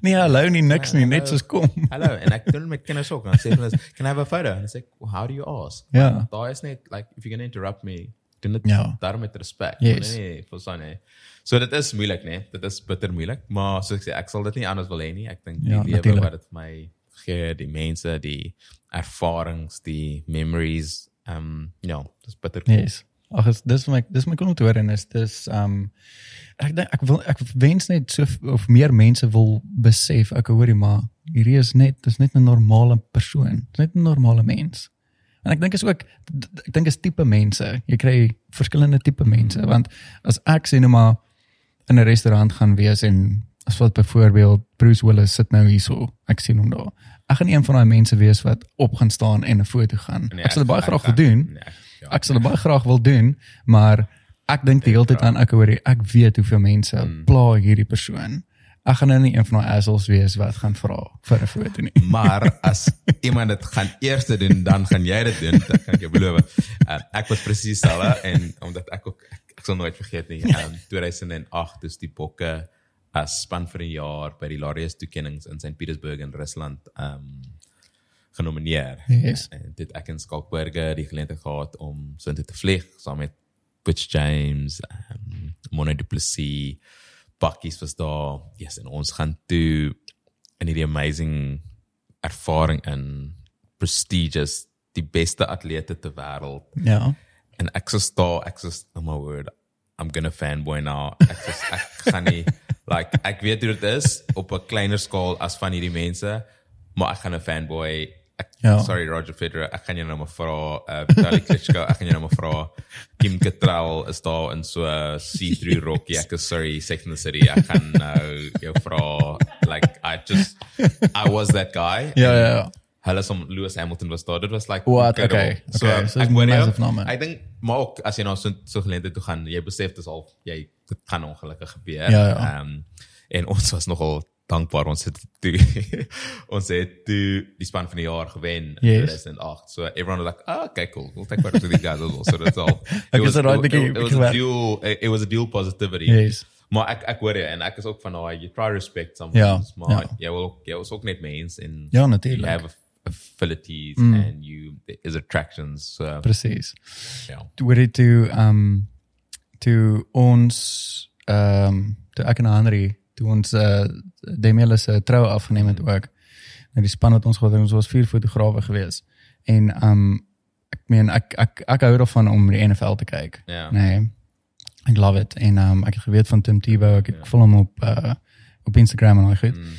nee, hallo nie niks nie, net hallo. soos kom. *laughs* Hallo, en ek doen met kinders ook. Dan sê hulle, "Can I have a photo?" En sê well, "How do you ask?" Ja. Want Daar is net like if you're going to interrupt me, doen dit Ja. daarom met respek. Yes. Nee, verstaan jy? So dit is moeilik, nee. Dit is bitter moeilik, maar soos ek sê, ek sal dit nie anders wil hê nie. Ek dink die Ja, lewe wat dit vir my gee, die mense, die ervarings, die memories, ehm um, ja, dis bitter. cool. Yes. Ag is dis vir my dis my te hoor en is dis um ek dink ek wil ek wens net so of meer mense wil besef ek hoorie maar hierdie is net dis net 'n normale persoon. Dis net 'n normale mens. En ek dink is ook ek dink is tipe mense. Jy kry verskillende tipe mense want as ek sê nou maar in 'n restaurant gaan wees en as wat byvoorbeeld Bruce Willis sit nou hierso, ek sien hom daar. Ek gaan een van daai mense wees wat op gaan staan en 'n foto gaan. Nee, ek sal dit baie ek- graag ek- wil doen. Nee, ek- ja. Ek sal dit baie graag wil doen, maar ek dink die hele tyd aan ek hoor ek weet hoeveel mense Hmm. pla hierdie persoon. Ek gaan nou nie een van daai assholes wees wat gaan vra vir 'n foto nie. *laughs* Maar as iemand dit gaan eers doen, dan gaan jy dit doen, dit kan ek jou beloof. Uh, ek was presies dieselfde en omdat ek ook ek, ek sal nooit vergeet nie. Um 2008 dis die Bokke as span vir 'n jaar by die Laureus toekennings in St Petersburg in Rusland um genomineer. Yes. En dit ek in Skalkberge die geleentheid gehad om so intoe te vlieg saam met Butch James, um, Mona Du Plessis, Bakkies was daar. Yes, en ons gaan toe in hierdie amazing ervaring in prestigious die beste atlete ter wêreld Ja. en ek sê daar ek sê oh my word I'm gonna fanboy now ek sê ek gaan nie like ek weet hoe dit is op 'n kleiner skaal as van hierdie mense maar ek gaan 'n fanboy ek, Ja. sorry Roger Federer ek gaan jou nou maar vra uh, Vitaly Klitschko ek gaan jou nou maar vra Kim Cattrall is daar in so 'n see-through *laughs* rokkie ek is sorry Sex and the City ek gaan nou jou vra like I just I was that guy Ja, ja, ja. hulle som Lewis Hamilton was daar. Dit was like What? incredible. Okay, So, okay. So ek name. Ek dink maar ook as jy nou so so geleentheid toe gaan, jy besef dis al jy dit kan ongelukkig gebeur. Ja, ja. Um, en ons was nogal dankbaar ons het toe *laughs* ons het toe die span van die jaar gewen in Yes. 2008. So everyone was like, "Ah, okay, cool. We'll take part of these guys well." So that's all. *laughs* It right it, bietjie- it, it was a dual it, it was a dual positivity. Yes. Maar ek ek hoor jy en ek is ook van daai you try to respect Ja, someone, maar ja. jy wil ook jy is ook net mens en Ja, you natuurlik. have affinities and you is attractions so Presies. ja Toe het toe um toe ons um toe ek en Henry toe ons uh Demiela se trou afgeneem het ook. Nou die span wat ons gehad het, ons was vier fotograwe gewees. En um ek meen ek ek ek hou daarvan om die NFL te kyk. Ja. Nee. Ek love it en um ek het geweet van Tim Tebow, ek ek volg hom op uh op Instagram en al goed. Mm.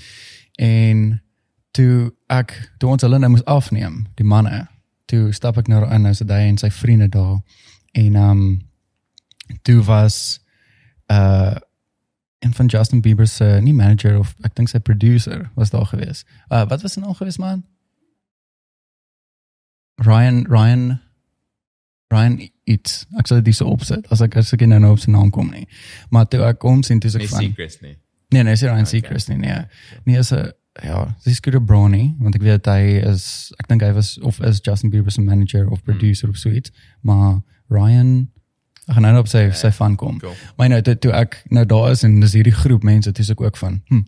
En toe ek toe ons hulle nou moes afneem, die manne, toe stap ek nou in nou se daai en sy vriende daar en um toe was uh en van Justin Bieber se nie manager of ek dink sy producer was daar gewees. Uh wat was sy naam gewees man? Ryan Ryan Ryan iets. Ek sal dit so opsit as ek as ek nie nou op sy naam kom nie. Maar toe ek hom sien toe ek Nie van secrets nie. Nee, nee, sy Ryan Okay. Seacrest nie. Nee. Nee, is 'n ja, sy Scooter Brownie, want ek weet hy is ek dink hy was of is Justin Bieber se manager of producer of so iets, maar Ryan ek gaan nou op sy sy van kom. Cool. Maar nou toe, toe ek nou daar is en dis hierdie groep mense, toe is ek ook van, hm,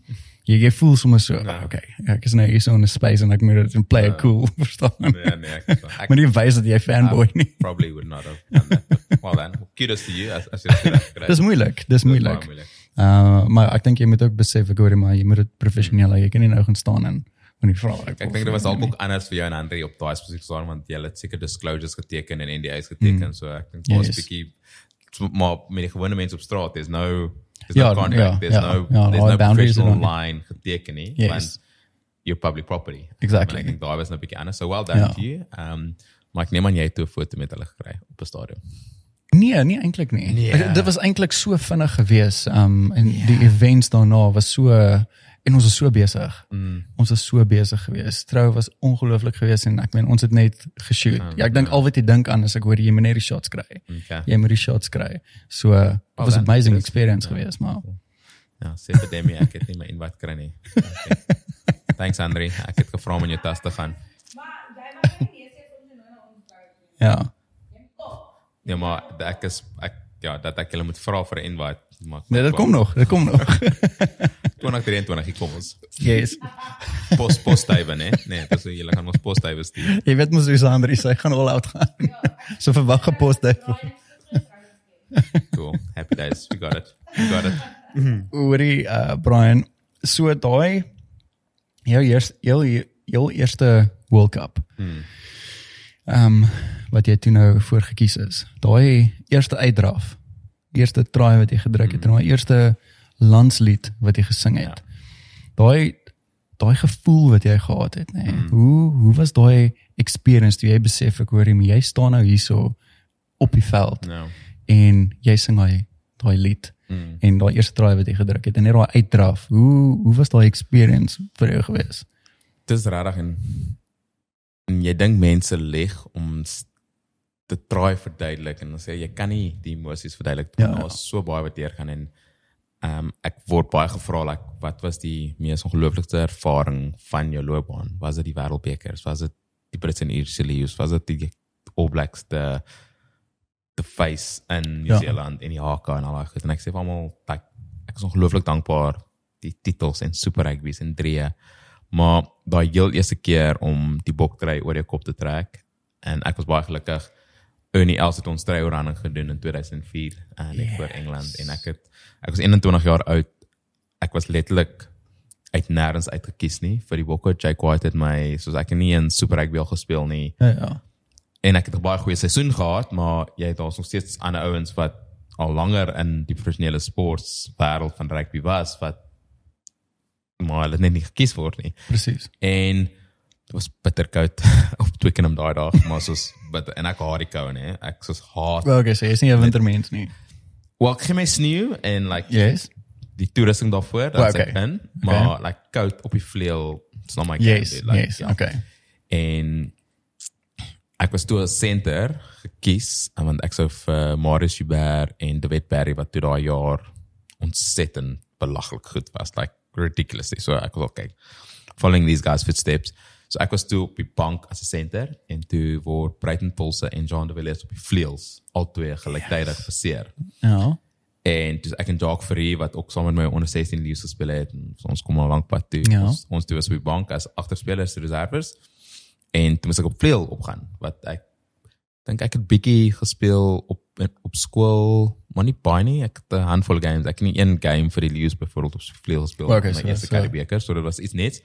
jy jy voel sommer so, Ja. okay, ek is nou hier so in 'n space en ek moet dit en play it cool, *laughs* verstaan? Nee, nee, ek, ek Maar nie wys dat jy fanboy nie. *laughs* probably would not have done that. But, well then, kudos to you as as jy dit reg Dis moeilik, dis moeilik. moeilik. Uh maar ek dink jy moet ook besef ek hoor maar jy moet dit professioneel hê. Jy kan nie nou gaan staan en van die vrae. Ek dink dit was dalk ook anders vir jou en Andre op daai spesifieke stadium want jy het seker disclosures geteken en NDA's geteken, so ek dink was 'n Yes. bietjie maar met die gewone mense op straat, there's no there's Ja, no contract, ja, there's ja, no ja, there's no professional line geteken nie, Yes. want you're public property. Exactly. En Ek dink daai was nou 'n bietjie anders. So well done Ja. to you. Um maar ek neem aan jy het toe 'n foto met hulle gekry op 'n stadion. Nee, nie eintlik nie. Nee. Ek- Dit was eintlik so vinnig geweest. Um en die events daarna was so en ons was so besig. Mm. Ons was so besig geweest. Trou was ongelooflik geweest en ek meen ons het net geshoot. Ja, ek dink al wat jy dink aan is ek hoor jy moet net die shots kry. Okay. Jy moet die shots kry. So uh, it was an amazing experience geweest, maar Ja, sê vir Demi ek het nie my invite kry nie. Okay. Thanks Andre. Ek het gevra om in jou tas te gaan. Maar jy mag nie meer sê ons nou na ons kyk. ja. Ja, maar ek is ek ja, dat ek hulle moet vra vir 'n invite. Maar Nee, dit kom nog. Dit kom nog. 2023 hier kom ons. yes. Pos postduiwe, né? Nee, dis hoe julle gaan ons postduiwe stuur. Jy weet mos hoe Sandri sê, hy gaan all out gaan. so verwag gepos dit. Cool. Happy days. We got it. We got it. Hoorie uh Brian, so daai jou eers jou jou eerste World Cup. Ehm um, wat jy toe nou voor gekies is. Daai eerste uitdraf. Eerste try wat jy gedruk het en daai eerste landslied wat jy gesing het. Daai daai gevoel wat jy gehad het, nê. Nee. Hoe hoe was daai experience toe jy besef ek hoor jy, staan nou hierso op die veld Nou. en jy sing daai daai lied Mm. en daai eerste try wat jy gedruk het en net daai uitdraf. Hoe hoe was daai experience vir jou gewees? Dis regtig en en jy dink mense lig om te try verduidelik en dan sê jy kan nie die emosies verduidelik Ja, ja, ja. daar's so baie wat deurgaan en ehm um, ek word baie gevra like wat was die mees ongelooflikste ervaring van jou loopbaan? Was dit die wêreldbekers? Was dit die Brits en Ierse leeu's? Was dit die All Blacks the the face in New Ja. Zealand en die HK en al daai goed en ek sê vir almal like ek is ongelooflik dankbaar die titels en Super Rugby's en drie maar daai heel eerste keer om die boktry oor jou kop te trek en ek was baie gelukkig Ernie Els het ons tryoorhandeling gedoen in 2004 en net yes. voor Engeland en ek het ek was 21 jaar oud ek was letterlik uit nêrens uitgekies nie vir die bokke Jake White het my soos ek nie in Super Rugby al gespeel nie Ja ja. en ek het 'n baie goeie seisoen gehad, maar jy het daar's nog steeds ander ouens wat al langer in die professionele sports wêreld van rugby was wat maar hulle net nie gekies word nie. Presies. En dit was bitterkoud *laughs* op Twickenham daai dag, maar soos bit en ek haat die kou nê. Ek soos haat. Wel okay, so jy's nie 'n wintermens nie. Wel, ek gee my sneeu en like Yes. die toerusting daarvoor, Well, dat okay. ek kan, maar like koud op die vleuel, it's not my game, Yes. dude. Like, Yes. ja. Okay. en ek was toe as center gekies want ek sou vir Marius Huber en David Berry wat toe daai jaar ontsettend belaglik goed was like ridiculously so ek was okay following these guys footsteps so ek was toe op die bank as 'n center en toe word Brighton Pulse en Jean de Villiers op die vleuels albei gelyktydig passeer Ja. en dis ek en Jacques Ferrie wat ook saam met my onder 16 leeu's gespeel het en so ons kom al lank pad toe. Ja. Ons, ons toe was op die bank as agterspelers reserves en toe moes ek op vleuel opgaan wat ek dink ek het bietjie gespeel op op skool, maar nie baie nie. Ek het 'n handvol games. Ek het nie een game vir die Leeu's byvoorbeeld op vleuel gespeel Okay, my so eerste dis, uh, Currie beker, so dit was iets nets.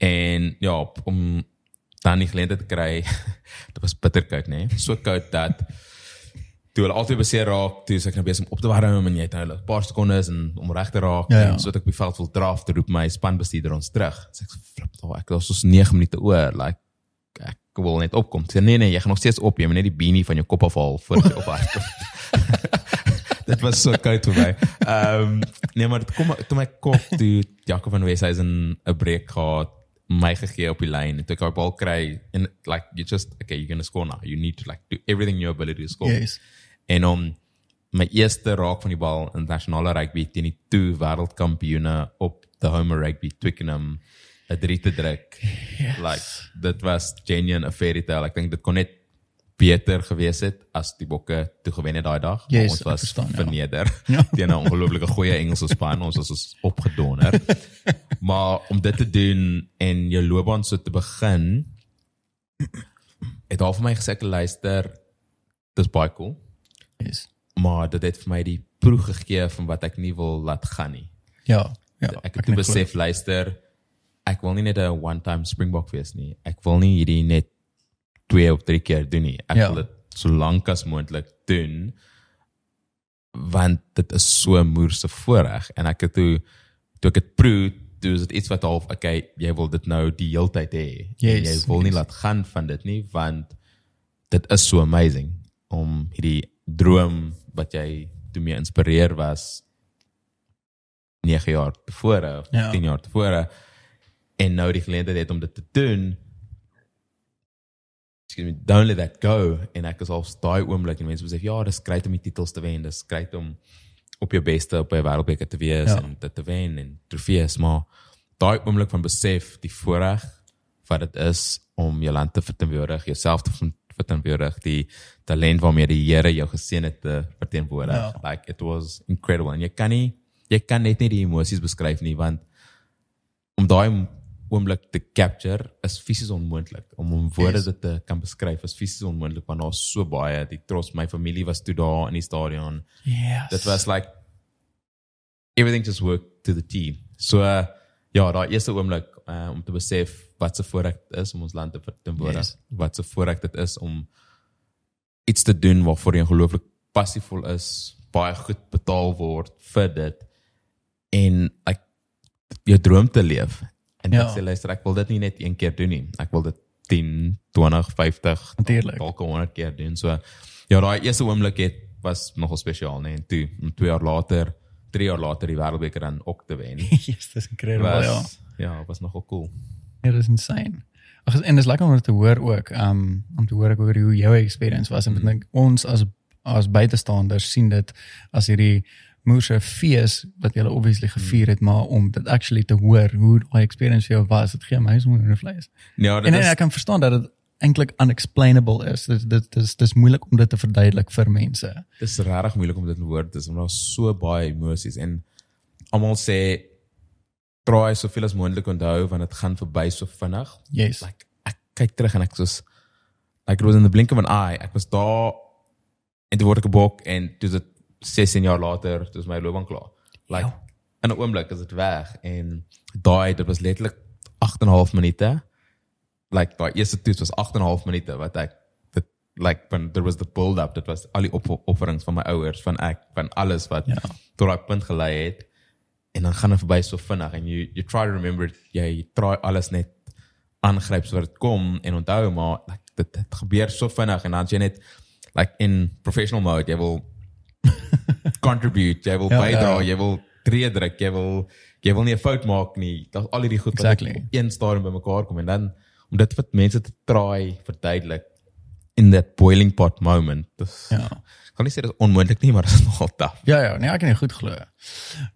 En ja, op, om dan die geleentheid kry. *laughs* dit was bitterkoud, nê? Nee? So koud dat toe hulle altyd beseer raak, toe ek nou besig om op te warm en jy het nou 'n paar sekondes en om reg te raak Ja, ja. en so het ek op die veld wil draf te roep my spanbestuurder ons terug. Sê ek flip daar, ek was so 9 minute oor, like ek wil net opkom. Sê nee nee, jy gaan nog steeds op, jy moet net die beanie van jou kop afhaal voor jy ophardloop. *laughs* *laughs* dit was so koud vir my. Ehm um, nee maar dit kom toe my kop toe Jakob van Weshuizen 'n breek gehad my gegee op die lyn. En toe ek die bal kry en like you just okay you're going to score now. You need to like do everything in your ability to score. Yes. en om my eerste raak van die bal in nasionale rugby teen die toe wêreldkampioene op the home rugby Twickenham 'n 3 te druk. Yes. like dit was genuine a fairy tale. Ek dink dit kon net beter gewees het as die bokke toe gewen het daai dag Yes, ons was verstaan, ja. verneder *laughs* Ja. *laughs* teen 'n ongelooflike goeie Engelse span ons was ons opgedonder *laughs* maar om dit te doen en jou loopbaan so te begin het al vir my gesê luister dis baie cool Yes. maar dit het vir my die proe gegee van wat ek nie wil laat gaan nie Ja. Ja. ek het toe besef luister ek wil nie net 'n one time springbok wees nie ek wil nie hierdie net twee of drie keer doen nie ek Ja. wil dit so lank as moontlik doen want dit is so moerse voorreg en ek het toe toe ek dit proe toe is dit iets wat half okay jy wil dit nou die heeltyd hê Yes, jy wil nie yes. laat gaan van dit nie want dit is so amazing om hierdie droom wat jy toe mee inspireer was 9 jaar tevore of Ja. 10 jaar tevore en nou die geleentheid het om dit te doen excuse me don't let that go en ek is al daai oomblik en mense besef ja dis great om die titels te wen dis great om op jou beste op 'n wêreldbeker te wees Ja. en dit te wen en trofees maar daai oomblik van besef die voorreg wat dit is om jou land te verteenwoordig jouself te ver- verteenwoordig die talent waarmee die Here jou geseën het te verteenwoordig Ja. like it was incredible en jy kan nie jy kan net nie die emosies beskryf nie want om daai oomblik te capture is fisies onmoontlik om om woorde Yes. te kan beskryf is fisies onmoontlik want daar's so baie die trots my familie was toe daar in die stadion Yes. dit was like everything just worked to the T so uh, ja daai eerste oomblik uh, om te besef wat se voorreg dit is om ons land te verteenwoordig Yes. wat se voorreg dit is om iets te doen waarvoor jy ongelooflik passievol is baie goed betaal word vir dit en ek jou droom te leef en Ja. ek sê luister ek wil dit nie net een keer doen nie ek wil dit 10 20 50 Natuurlijk. dalk 100 keer doen so ja daai eerste oomblik het was nogal spesiaal nee en toe om 2 jaar later 3 jaar later die wêreldbeker dan ook te wen *laughs* yes, dis incredible, ja. was ja was nogal cool Ja, dis insane. Ag en dis lekker om dit te hoor ook, um om te hoor ek oor hoe jou experience was en ek dink ons as as buitestanders sien dit as hierdie moerse fees wat jy obviously gevier het, maar om dit actually te hoor hoe daai experience vir jou was, dit gee my so 'n vlees. ja En, dit en is ek kan verstaan dat dit eintlik unexplainable is. Dit dit dis dis moeilik om dit te verduidelik vir mense. dis regtig moeilik om dit in woorde te sê want daar's so baie emosies en almal sê probeer soveel as moontlik onthou want dit gaan verby so vinnig Yes. like ek kyk terug en ek soos like it was in the blink of an eye ek was daar en toe word ek gebok en toe dit 16 jaar later toe is my loopbaan klaar. Like Ja. in 'n oomblik is dit weg en daai dit was letterlik 8 en 'n half minute. Like daai eerste toets was 8 en 'n half minute wat ek dit like when there was the build up dit was al die op offerings van my ouers van ek van alles wat Ja. tot daai punt gelei het. En dan gaan dit verby so vinnig en you you try to remember it, jy try alles net aangryp sodat dit kom en onthou maar like dit, dit gebeur so vinnig en dan jy net like in professional mode jy wil *laughs* contribute jy wil Ja, bydra ja. jy wil tree druk jy wil jy wil nie 'n fout maak nie daar's al hierdie goed Exactly. wat op een stadium bymekaar kom en dan om dit vir mense te try verduidelik in that boiling pot moment dis Ja. *laughs* kan nie sê dit is onmoontlik nie maar dit is nogal taaf Ja ja, nee, ek kan nie goed glo.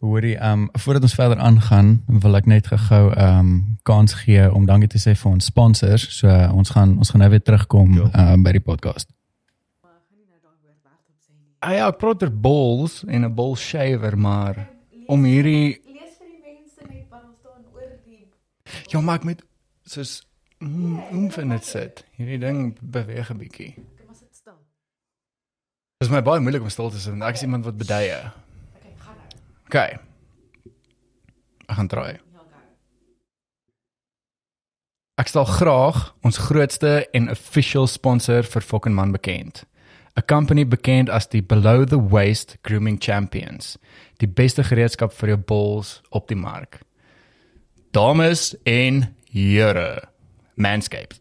Hoorie, ehm um, voordat ons verder aangaan, wil ek net gou ehm um, kans gee om dankie te sê vir ons sponsors. So uh, ons gaan ons gaan nou weer terugkom Ja. um, by die podcast. Ah ja, ek praat oor balls en 'n ball shaver, maar om hierdie Lees vir die mense net wat ons staan oor die ja, maar ek met soos mm, vind dit sit. Hierdie ding beweeg 'n bietjie. Kom ons sit stil. Dit is my baie moeilik om stil te sit want ek is iemand wat beduie. Okay, gaan nou. OK. Ek gaan try. Ja. Ek stel graag ons grootste en official sponsor vir Fucking Man bekend. 'n Company bekend as die below the waist grooming champions. Die beste gereedskap vir jou balls op die mark. Dames en here, Manscaped.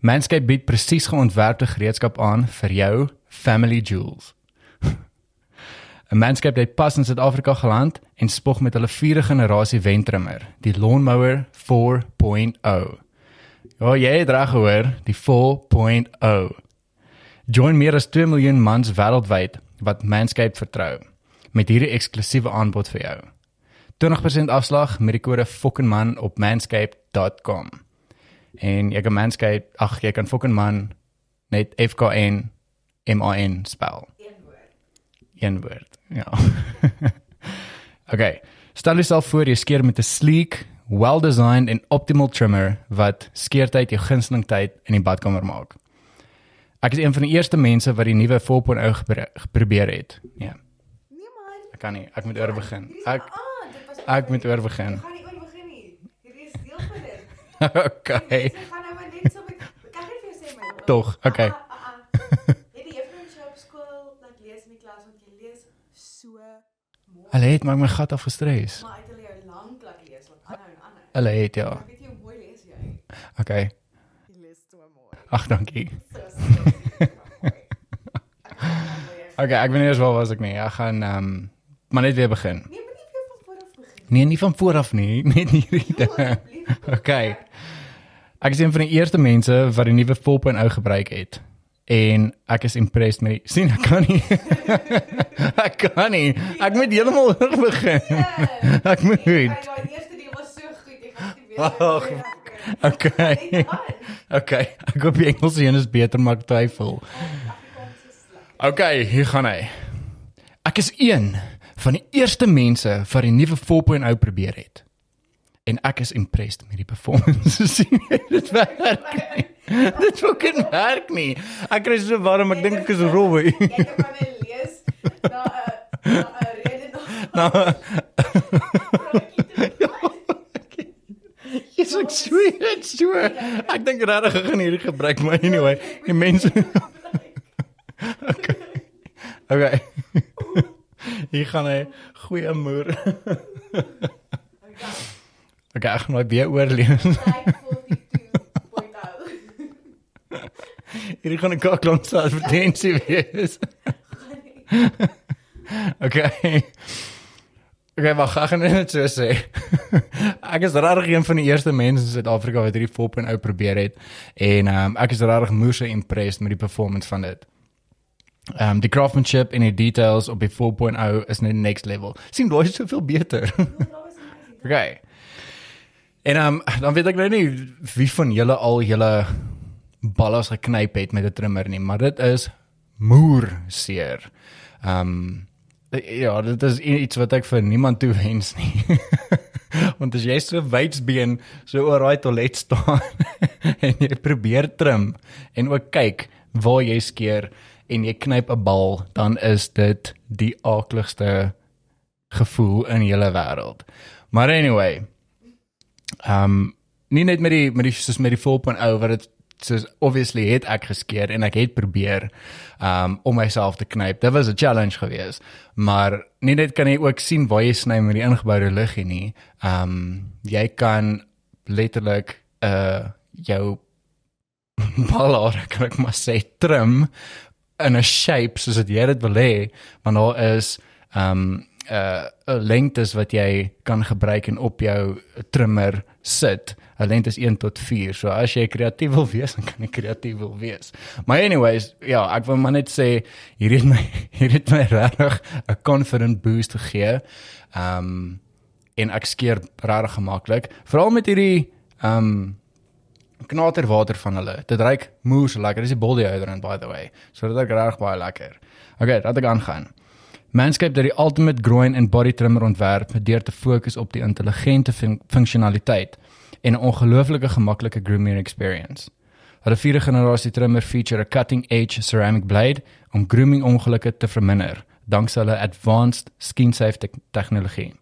Manscaped bied presies geontwerpte gereedskap aan vir jou family jewels. *laughs* 'n Manscaped het pas in Suid-Afrika geland en spog met hulle vierde generasie wentrimmer, die Lawnmower 4.0. Ja, jy het reg gehoor, die 4.0. Join meer as 2 miljoen mans wêreldwyd wat Manscaped vertrou met hierdie eksklusiewe aanbod vir jou. 20% afslag met die kode FOKKENMAN op manscaped.com. En jy kan Manscaped, ag jy kan FOKKENMAN net F K N M A N spel. Een woord. Een woord. Ja. *laughs* okay. Stel jouself voor jy skeer met 'n sleek, well-designed en optimal trimmer wat skeertyd jou gunsteling tyd in die badkamer maak. Ek is een van die eerste mense wat die nuwe 4.0 gebru- geprobeer het. Ja, Nee man. ek kan nie. Ek moet oor begin. Hierdie is Ek aan. Dit was ek moet oor begin. Ek gaan nie oor begin nie. Hierdie is deel van dit. *laughs* okay. Mense gaan nou maar net so met kan ek vir jou sê my. Tog, okay. Ah, ah, ah. *laughs* Het die juffrou op skool laat lees in die klas want jy lees so mooi. Hulle het maar my gat afgestres. Maar uit hulle jou lank laat lees wat aanhou en aanhou. Hulle het ja. Ek weet jy mooi lees jy. Okay. Jy lees so mooi. Ag, dankie. *laughs* Okay, ek weet nie eens waar was ek nie. Ek gaan ehm um, maar net weer begin. Nee, maar nie weer van voor af begin. Nee, nie van voor af nie, *laughs* net hierdie dinge. *laughs* Okay. Ek is een van die eerste mense wat die nuwe 4.0 gebruik het. En ek is impressed met die sien ek kan nie. ek kan nie. Ek moet heeltemal oor begin. Ek moet. Kyk, daai eerste deel was so goed. Ek gaan nie weer. Okay. *laughs* Okay. Ek hoop die Engels een is beter maar ek twyfel. Okay, hier gaan hy. Ek is een van die eerste mense wat die nuwe 4.0 probeer het. En ek is impressed met die performance. *laughs* sien jy dit werk? Nie. *laughs* Dit fucking werk nie. Ek kry so warm, ek dink ek is rooi. Jy kan van lees na 'n na 'n rede na. Nou, jy's ek sweet, ek swear. Ek dink regtig ek gaan hierdie gebruik maar anyway. Die mense Okay. Okay. Hier gaan hy goeie moer. Okay, ek gaan my weer oorleef. Hierdie gaan 'n kaklank se advertensie wees. Okay. Okay, maar ek gaan net so sê. *laughs* ek is regtig een van die eerste mense in Suid-Afrika wat hierdie 4.0 probeer het en ehm um, ek is regtig moeë impressed met die performance van dit. Ehm um, die craftsmanship en die details op die 4.0 is net next level. Sien, daai is soveel beter. *laughs* okay. En ehm um, dan weet ek nou nie wie van julle al julle ballas geknyp het met 'n trimmer nie, maar dit is moer seer. Ehm um, ja, dit is iets wat ek vir niemand toewens nie. *laughs* Want as jy so wydsbeen so oor daai toilet staan *laughs* en jy probeer trim en ook kyk waar jy skeer en jy knyp 'n bal, dan is dit die aakligste gevoel in hele wêreld. Maar anyway, ehm um, nie net met die met die soos met die 4.0 wat dit soos obviously het ek geskeer en ek het probeer um om myself te knyp. Dit was 'n challenge geweest. Maar nie net kan jy ook sien waar jy sny met die ingeboude liggie nie. Um jy kan letterlik uh jou *laughs* balare kan ek maar sê trim in 'n shape soos wat jy dit wil hê, want daar is um uh, lengtes wat jy kan gebruik en op jou trimmer sit. 'n Lengte is 1 tot 4. So as jy kreatief wil wees, dan kan jy kreatief wil wees. Maar anyways, ja, ek wil maar net sê hier het my *laughs* hier het my regtig 'n confident boost gegee. Um en ek skeer regtig gemaklik, veral met hierdie um knaterwater van hulle. Dit ruik moer so lekker. Dis die body odorant by the way. So dit ruik reg baie lekker. Okay, laat ek aangaan. Manscaped het die ultimate groin en body trimmer ontwerp deur te fokus op die intelligente fun funksionaliteit en 'n ongelooflike gemaklike grooming experience. Hulle vierde generasie trimmer feature 'n cutting-edge ceramic blade om grooming ongelukke te verminder danksy hulle advanced skin safe te tegnologie.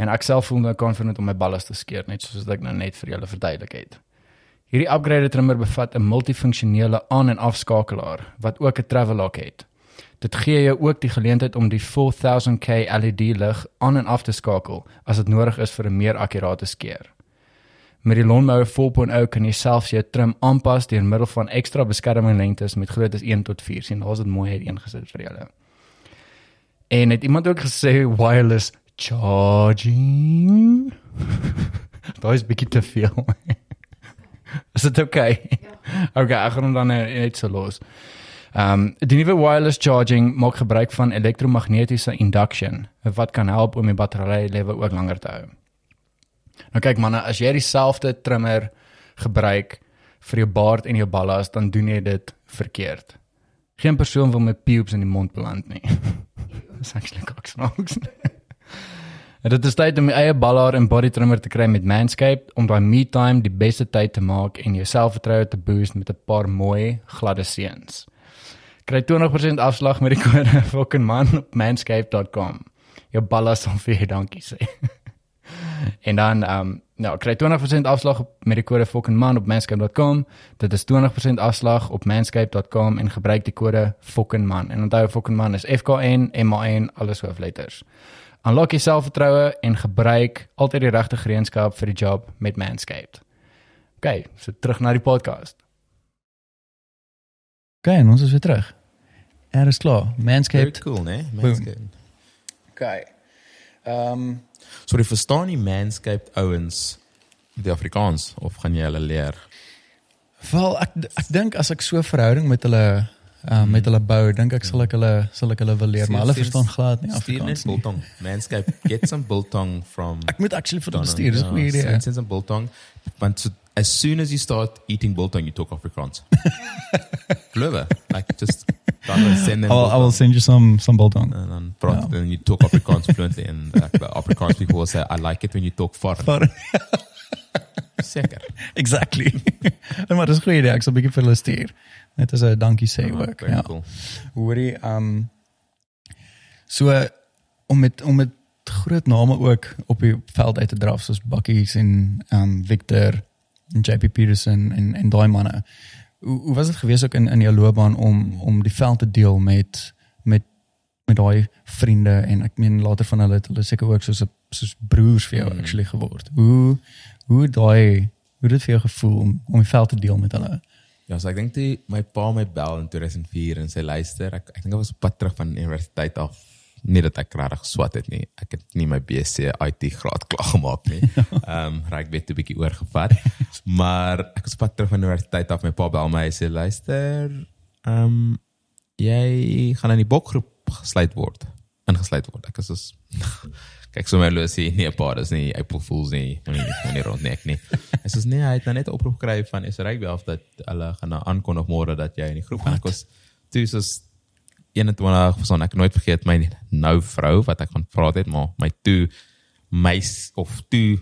En ek self voel nou confident om my ballas te skeer net soos ek nou net vir julle verduidelik het. Hierdie upgraded trimmer bevat 'n multifunksionele aan- en afskakelaar wat ook 'n travel lock het. Dit gee jou ook die geleentheid om die 4000K LED lig aan en af te skakel as dit nodig is vir 'n meer akkurate skeer. Met die Lawnmower 4.0 kan jy selfs jou trim aanpas deur middel van ekstra beskermingslengtes met groottes 1 tot 4. Sien, daar's dit mooi uiteengesit vir julle. En het iemand ook gesê wireless charging? *laughs* Daai is bietjie te veel. *laughs* is dit oukei? Okay? *laughs* Okay, ek gaan hom dan net so los. Ehm um, die nuwe wireless charging maak gebruik van elektromagnetiese induction wat kan help om die battery lewe ook langer te hou. Nou kyk manne, as jy dieselfde trimmer gebruik vir jou baard en jou ballas, dan doen jy dit verkeerd. Geen persoon wil met pubes in die mond beland nie. *laughs* Dis actually koksnaaks. En *laughs* dit is tyd om jou eie ballaar en body trimmer te kry met Manscaped om daai me time die beste tyd te maak en jou selfvertroue te boost met 'n paar mooi gladde seuns. Kry 20% afslag met die kode *laughs* fucking man op manscaped.com. Jou ballaar sal vir jou dankie sê. *laughs* en dan ehm um, nou kry 20% afslag op- met die kode fucking man op manscaped.com. Dit is 20% afslag op manscaped.com en gebruik die kode fucking man. En onthou fucking man is F K N M A N alles hoofletters. Unlock jou selfvertroue en gebruik altyd die regte gereedskap vir die job met Manscaped. OK, so terug na die podcast. En ons is weer terug. Er is klaar. Very Manscaped. cool, né? Manscaped. Okay. Ehm um, Sorry, verstaan nie Manscaped ouens die Afrikaans of gaan jy hulle leer? wel ek ek dink as ek so 'n verhouding met hulle uh, met hulle bou, dink ek sal ek hulle sal ek hulle wil leer, maar hulle verstaan glad nie Afrikaans nie. biltong. Manscaped, get some biltong from Ek moet actually vir hulle stuur, dis 'n goeie idee. Send some biltong. Want so, as soon as you start eating biltong, you talk Afrikaans. *laughs* Clever. Like just send them I will, I will send you some some biltong. And then, praat, Ja. then you talk Afrikaans fluently, and like, the Afrikaans people will say, "I like it when you talk foreign." For Zeker. *laughs* exactly. *laughs* maar dis 'n goeie idee, ek sal 'n bietjie vir hulle stuur. Net as 'n dankie sê ook. Ja. cool. Hoorie, ehm um, so om met om met groot name ook op die veld uit te draf soos Bakkies en ehm um, Victor en JP Peterson en en daai manne. Hoe hoe was dit gewees ook in in jou loopbaan om om die veld te deel met met met daai vriende en ek meen later van hulle het hulle seker ook soos 'n soos broers vir jou Mm. actually geword. Hoe hoe daai hoe het dit vir jou gevoel om om die veld te deel met hulle? Ja, so ek dink die my pa my bel in 2004 en sy luister, ek ek dink ek was op pad terug van universiteit af. Nie dat ek regtig swat het nie. Ek het nie my BC IT graad *laughs* klaar gemaak nie. Ehm um, raak weet 'n bietjie oorgevat. maar ek was pad terug van universiteit af. My pa bel my en sê luister, ehm um, jy gaan in die bokgroep gesluit word. Ingesluit word. Ek is soos *laughs* kyk so my losie nie 'n paar is nie April Fools nie moenie moenie rond nie ek nie. Hy sê nee, hy het nou net 'n oproep gekry van is rugby af dat hulle gaan nou aankondig môre dat jy in die groep gaan. Was toe soos 21 persoon ek het nooit vergeet my nou vrou wat ek van praat het maar my toe meis of toe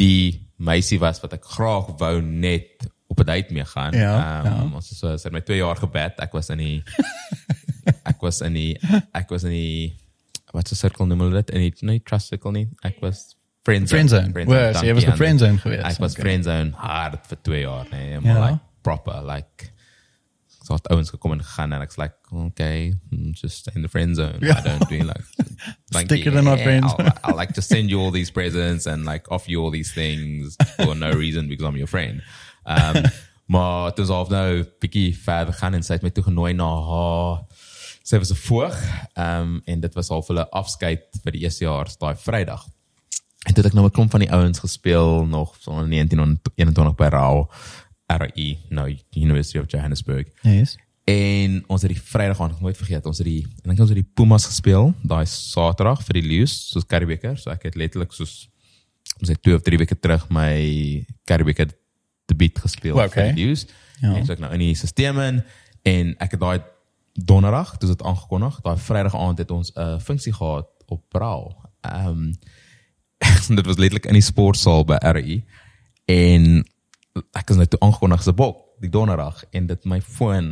die meisie was wat ek graag wou net op 'n date mee gaan. Ja, ja. Ons is so sy het my 2 jaar gebed. Ek was in die *laughs* ek was in die ek was in die wat se sirkel noem hulle dit? In die nie trust circle nie. Ek was friend zone. Friendzone. Wel, so jy was dankie op aan friendzone gewees. Ek was Okay. friendzone hard vir 2 jaar, nee, maar Ja. like proper like so het ouens gekom en gegaan en ek's like okay, mm, just in the friend zone. Ja. I don't do like *laughs* thank Stick you. it in Yeah, friend I'll. I'll like just send you all these presents and like offer you all these things for no reason because I'm your friend. Um *laughs* maar dit is al nou bietjie verder gaan en sy het my toe genooi na haar sy was 'n voog um en dit was al vir hulle afskeid vir die eerste jaar daai Vrydag. En toe het ek nou 'n klomp van die ouens gespeel nog so in 1921 by Rao RI nou University of Johannesburg. Yes. En ons het die Vrydag aan nooit vergeet. Ons het die ek dink ons het die Pumas gespeel daai Saterdag vir die Lions soos Karibeker. So ek het letterlik soos ons het 2 of 3 weke terug my Karibeker debuut gespeel Well, okay. vir die Lions. Ja. En so ek nou in die stelsel in en ek het daai donderdag, dis dit aangekondig, daai Vrydag aand het ons 'n uh, funksie gehad op Braal. Ehm um, *laughs* dit was letterlik in die sportsaal by RI en ek is nou toe aangekondig as 'n bok die donderdag en dit my foon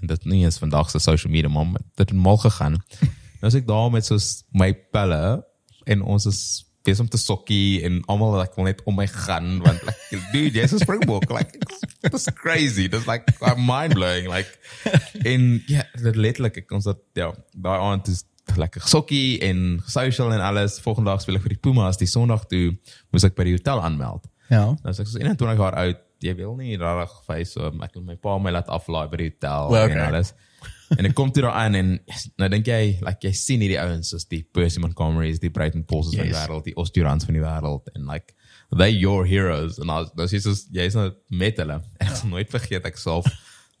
en dit nie eens vandag se social media maar dit het mal gegaan. *laughs* nou as ek daar met soos my pelle en ons is besig om te sokkie en almal like wil net om my gaan want like dude jy's 'n springbok like it's crazy that's like mind blowing like. *laughs* En ja dit letterlik ek ons dat ja daai aand is lekker sokkie en social en alles. Volgende dag speel ek vir die Pumas die Sondag toe moes ek by die hotel aanmeld Ja. nou is ek so 21 jaar oud jy wil nie regtig face so ek wil my pa my laat aflaai by die hotel Well, en okay. alles en ek kom toe daar aan en nou dink jy like jy sien hierdie ouens soos die Percy Montgomerys die Brighton Pauls van die Yes. wêreld die Osturans van die wêreld en like they your heroes en as dis is soos jy's nou met hulle en ek sal nooit vergeet ek self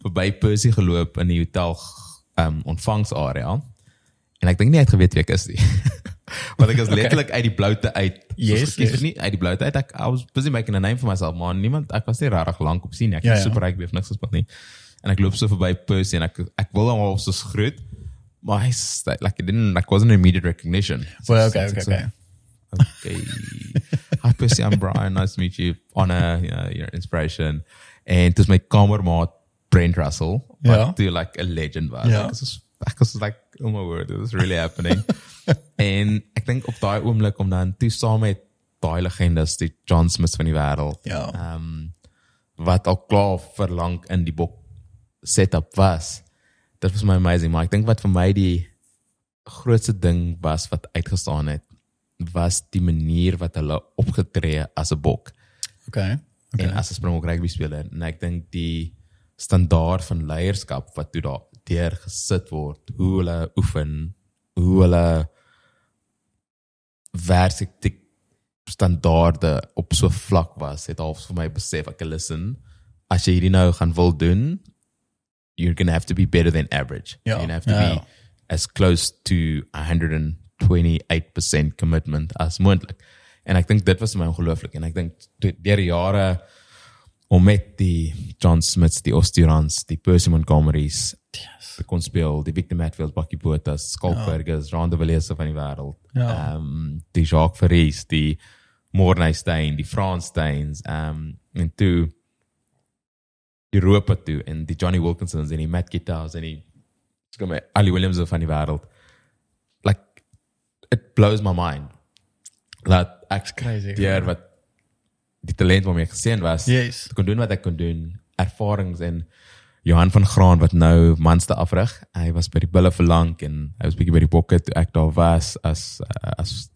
verby Percy geloop in die hotel um ontvangsarea en ek dink nie hy het geweet wie ek is nie *laughs* want ek is *laughs* letterlik uit die bloute uit Yes, gekies yes. nie uit die bloute uit ek I was busy making a name for myself maar niemand ek was nie regtig lank op sien ek Ja, is ja. super reg beef niks gespeel nie en ek loop so verby Percy en ek ek wil hom al so groet maar hy's like it didn't like wasn't immediate recognition So Well, it's- okay, it's okay, like, okay. okay. *laughs* Hi Percy, I'm Brian. Nice to meet you. Honor, you know, your inspiration. En dis my kamermaat Brent Russell wat Ja. toe like a legend was. Ja. Ek was ek was like oh my word, this is really happening. *laughs* *laughs* en ek dink op daai oomblik om dan toe saam met daai legendes, die John Smith van die wêreld. Ja. Ehm um, wat al klaar verlang in die bok setup was. Dit was my amazing, maar ek dink wat vir my die grootste ding was wat uitgestaan het was die manier wat hulle opgetree as 'n bok Okay. okay. en as 'n Springbok rugby speler en ek dink die standaard van leierskap wat toe daar deur gesit word hoe hulle oefen hoe hulle werk die standaarde op so vlak was het al vir my besef ek listen as jy hierdie nou gaan wil doen you're going to have to be better than average Ja, you're going to have to ja, be ja. as close to 128% commitment as moontlik. En ek dink dit was my ongelooflik en ek dink deur die jare om met die John Smiths, die Osturans, die Percy Montgomerys Yes. te kon speel, die Victor Matfield, Bucky Bottas, Skalkbergers, ja. Ronde Villiers van die wêreld. Ja. Ehm die Jacques Verries, die Morney Steyn, die Frans Steins, ehm um, en toe Europa toe en die Johnny Wilkinsons en die Matt Guitars en die skom my Ali Williams van die wêreld. Like it blows my mind. Dat ek crazy, deur wat die talent waarmee ek gesien was, Yes. kon doen wat ek kon doen, ervarings en Johan van Graan wat nou manste afrig. Hy was by die bulle verlang en hy was bietjie by die bokke toe ek daar was as uh, as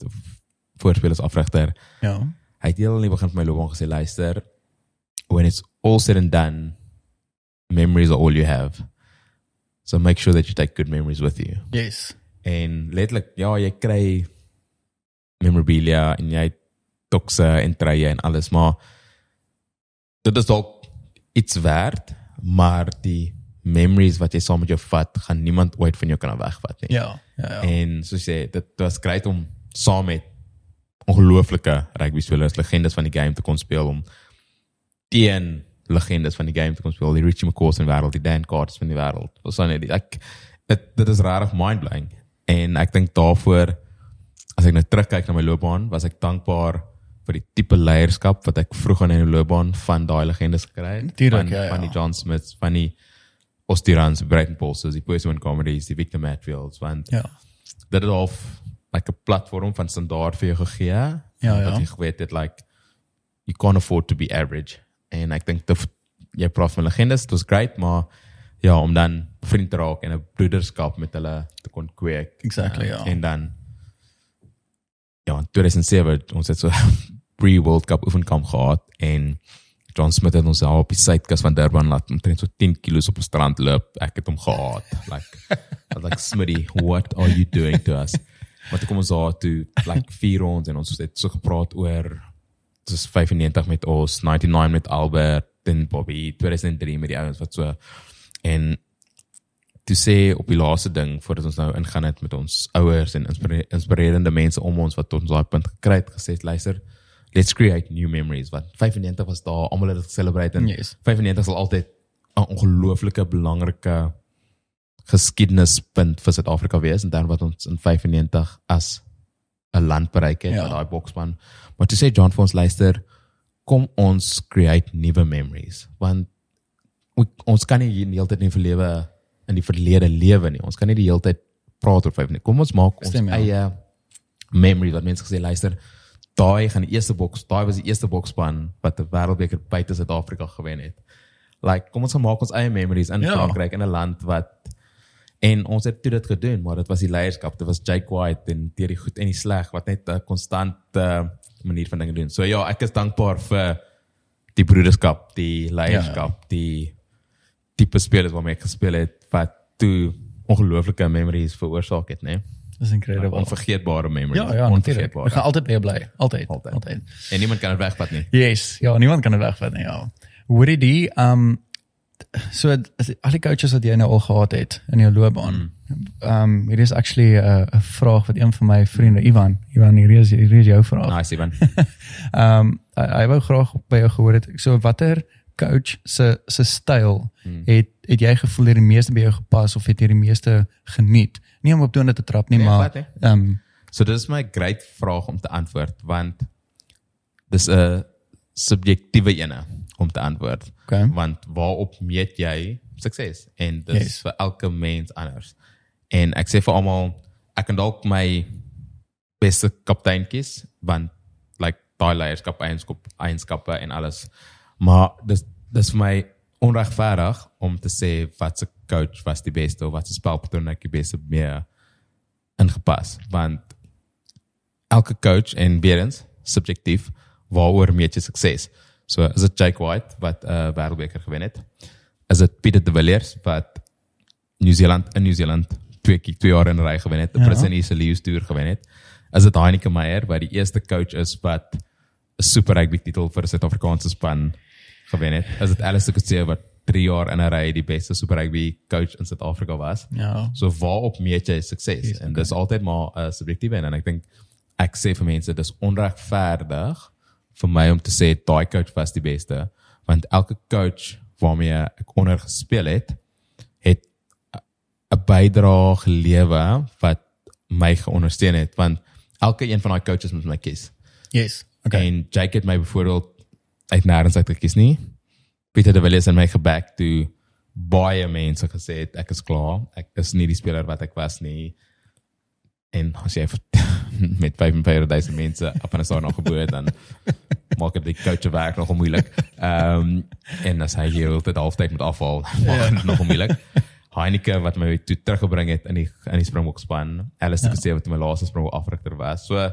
voorspelers afrigter. Ja. Hy het heel in die begin van my loopbaan gesê luister when it's all said and done memories are all you have. So make sure that you take good memories with you. Yes. En letterlik ja, jy kry memorabilia en jy het tokse en treie en alles, maar dit is dalk iets werd, maar die memories wat jy saam met jou vat, gaan niemand ooit van jou kan wegvat nie. Ja. Ja. ja. En soos jy sê, dit was great om saam met ongelooflike rugby spelers, legendes van die game te kon speel om teen legendes van die game te kon speel, die Richie McCaws van die wêreld, die Dan Carters van die wêreld. Was dan net ek dit dit is regtig mind-blowing. En ek dink daarvoor as ek nou terugkyk na my loopbaan, was ek dankbaar vir die tipe leierskap wat ek vroeg in my loopbaan van daai legendes gekry het. Tuurlik, van, ja, ja. van die John Smiths, van die Ostirans, Brighton Pulses, die Percy Comedies, die Victor Matfields, want Ja. dit het half like 'n platform van standaard vir jou gegee. Ja, ja. Dat jy geweet het like you can't afford to be average. En ek dink dit jy praat van legendes, dit was great, maar ja, om dan vriend te raak en 'n broederskap met hulle te kon kweek. Exactly, uh, ja. En dan ja, in 2007 ons het so *laughs* pre World Cup oefenkamp gehad en John Smith het ons daar op die suidkus van Durban laat omtrent so 10 km op die strand loop. Ek het hom gehaat. Like like Smitty, what are you doing to us? Maar toe kom ons daar toe like vier rondes en ons het so gepraat oor dis 95 met ons, 99 met Albert en Bobby, 2003 met die ouens wat so en toe sê op die laaste ding voordat ons nou ingaan het met ons ouers en inspire- inspirerende mense om ons wat tot ons daai punt gekry het gesê luister let's create new memories want 95 was daar almal het dit celebrate en Yes. 95 sal altyd 'n ongelooflike belangrike geskiedenispunt vir Suid-Afrika wees en dan wat ons in 95 as 'n land bereik het Ja. met daai bokspan. Maar toe sê John vir ons luister, kom ons create nuwe memories want ons kan nie die hele tyd in die verlede in die verlede lewe nie. Ons kan nie die hele tyd praat oor 95. Kom ons maak ons Stem, ja. eie memory wat mense gesê luister, daai gaan die eerste boks, daai was die eerste boksspan wat 'n wêreldbeker buite Suid-Afrika gewen het. Like kom ons gaan maak ons eie memories in Ja. Frankryk in 'n land wat en ons het toe dit gedoen, maar dit was die leierskap, dit was Jake White en deur die goed en die sleg wat net 'n konstante manier van dinge doen. So ja, ek is dankbaar vir die broederskap, die leierskap, ja. die tipe spelers waarmee ek gespeel het wat toe ongelooflike memories veroorsaak het, né? Dis incredible. Onvergeetbare memories. Ja, ja, natuurlik. onvergeetbare. Ek gaan altyd by jou bly, altyd. Altyd. Altyd. En niemand kan dit wegvat nie. Yes, ja, niemand kan dit wegvat nie, ja. Hoorie die, um so al die coaches wat jy nou al gehad het in jou loopbaan. Um hier is actually 'n 'n vraag wat een van my vriende Ivan, Ivan hier is hier is jou vraag. Nice, Ivan. Um *laughs* hy, wou graag by jou gehoor het. So watter coach se se styl het het jy gevoel het die meeste by jou gepas of het jy die meeste geniet? Nie om op tone te trap nie, Nee, maar nie. um So dis is my great vraag om te antwoord want dis 'n subjektiewe ene om te antwoord. Okay. Want waarop meet jy sukses? En dis Yes. yes. vir elke mens anders. En ek sê vir almal ek kan dalk my beste kaptein kies want like daai leierskap eienskap eienskappe en alles. Maar dis dis vir my onregverdig om te sê wat se coach was die beste of wat se spelpatroon ek die beste meer ingepas want elke coach en weer eens subjektief waaroor meet jy sukses. So is dit Jake White wat 'n uh, wêreldbeker gewen het? Is dit Pieter de Villiers wat New Zealand in New Zealand twee keer twee jaar in 'n ry gewen het, 'n Ja. ja. Presidensie Leeu's toer gewen het? Is dit Heineke Meyer wat die eerste coach is wat 'n Super Rugby titel vir Suid-Afrikaanse span gewen het? Is dit Alistair Coetzee wat 3 jaar in 'n ry die beste Super Rugby coach in Suid-Afrika was? ja. So waarop meet jy sukses? Yes, en dis altyd maar 'n uh, subjektiewe een. en ek dink ek sê vir mense dis onregverdig vir my om te sê daai coach was die beste want elke coach waarmee ek onder gespeel het het 'n bydrae gelewe wat my geondersteun het want elke een van daai coaches moet my kies. Yes. Okay. En Jake het my byvoorbeeld uit nêrens uit gekies nie. Pieter de Villiers het my geback toe baie mense gesê het ek is klaar. Ek is nie die speler wat ek was nie. En as jy *laughs* met 45000 mense op 'n stadion gebeur het dan maak dit die coach werk nogal moeilik. Ehm um, en as hy hier altyd halftyd moet afval, *laughs* maak dit nogal moeilik. Heineke wat my toe teruggebring het in die in die Springbok span. Alice ja. gesê wat my laaste Springbok afrigter was. So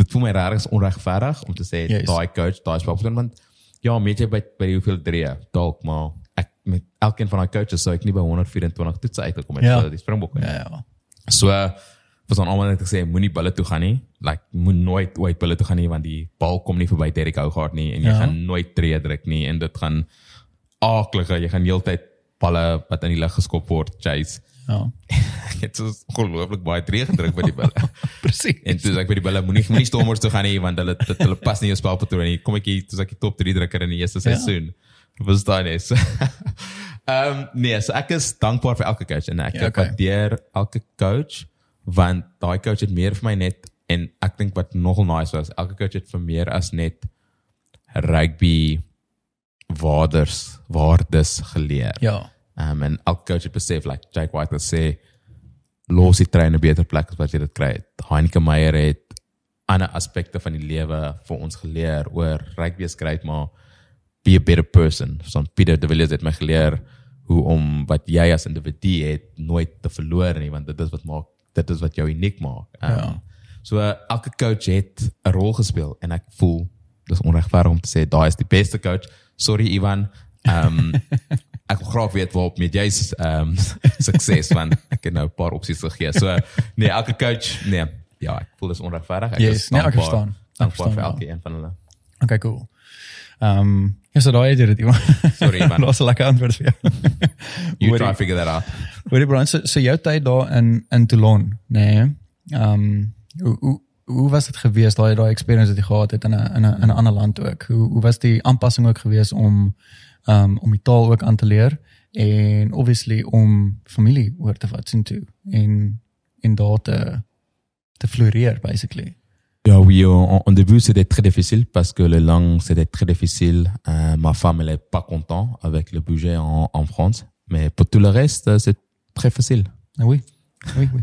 dit voel my regtig onregverdig om te sê Yes. daai coach, daai spelpersoon want ja, meet jy by by hoeveel drie dalk maar ek met elkeen van daai coaches sou ek nie by 124 toetse uitgekom het Ja. vir die Springbok nie. ja, ja. So was dan almal net gesê moenie bulle toe gaan nie. Like moet nooit ooit bulle toe gaan nie want die bal kom nie verby Derek Hougaard nie en jy Ja. ja. gaan nooit tree druk nie en dit gaan aaklige jy gaan heeltyd balle wat in die lug geskop word chase. Ja. *laughs* Ek het so ongelooflik baie tree gedruk by die bulle. *laughs* Presies. en toe sê ek by die bulle moenie moenie stormers toe gaan nie want hulle dit, hulle pas nie jou spelpatroon nie. Kom ek hier toe sê ek die top 3 drukker in die eerste Ja. seisoen. Verstaan jy? So, Ehm um, nee, so ek is dankbaar vir elke coach en ek Ja, ja, okay. waardeer elke coach want daai coach het meer vir my net en ek dink wat nogal nice was, elke coach het vir meer as net rugby waardes waardes geleer. Ja. Um, en elke coach het besef, like Jake White het sê, los die trein 'n beter plek as wat jy dit kry. het. Heineke Meyer het ander aspekte van die lewe vir ons geleer oor rugby is great, maar be a better person. So Pieter de Villiers het my geleer hoe om wat jy as individu het nooit te verloor nie, want dit is wat maak dit is wat jou uniek maak. Um, Ja. So uh, elke coach het 'n rol gespeel en ek voel dis onregverdig om te sê daai is die beste coach. Sorry Ivan. Ehm um, *laughs* ek wil graag weet waarop met jy ehm um, *laughs* sukses want ek het nou 'n paar opsies gegee. So nee, elke coach nee, ja, ek voel dis onregverdig. Ek Yes, nee, ek verstaan. Ek verstaan vir elke een van hulle. Okay, cool. Ehm um, ja, so daai het dit iemand. Sorry, *laughs* man. Daar's 'n lekker antwoord vir jou. You try figure that out. Hoorie Brian, so, so jou tyd daar in in Toulon, nê? Nee, ehm um, hoe hoe hoe was dit geweest daai daai experience wat jy gehad het in 'n in 'n in 'n ander land ook? Hoe hoe was die aanpassing ook geweest om um, om die taal ook aan te leer en obviously om familie oor te vat sien toe en en daar te te floreer basically. Yeah, oui, en début, c'était très difficile parce que les langues, c'était très difficile. Euh, ma femme, elle est pas contente avec le budget en, en France. Mais pour tout le reste, c'est très facile. Ah oui. Oui, oui.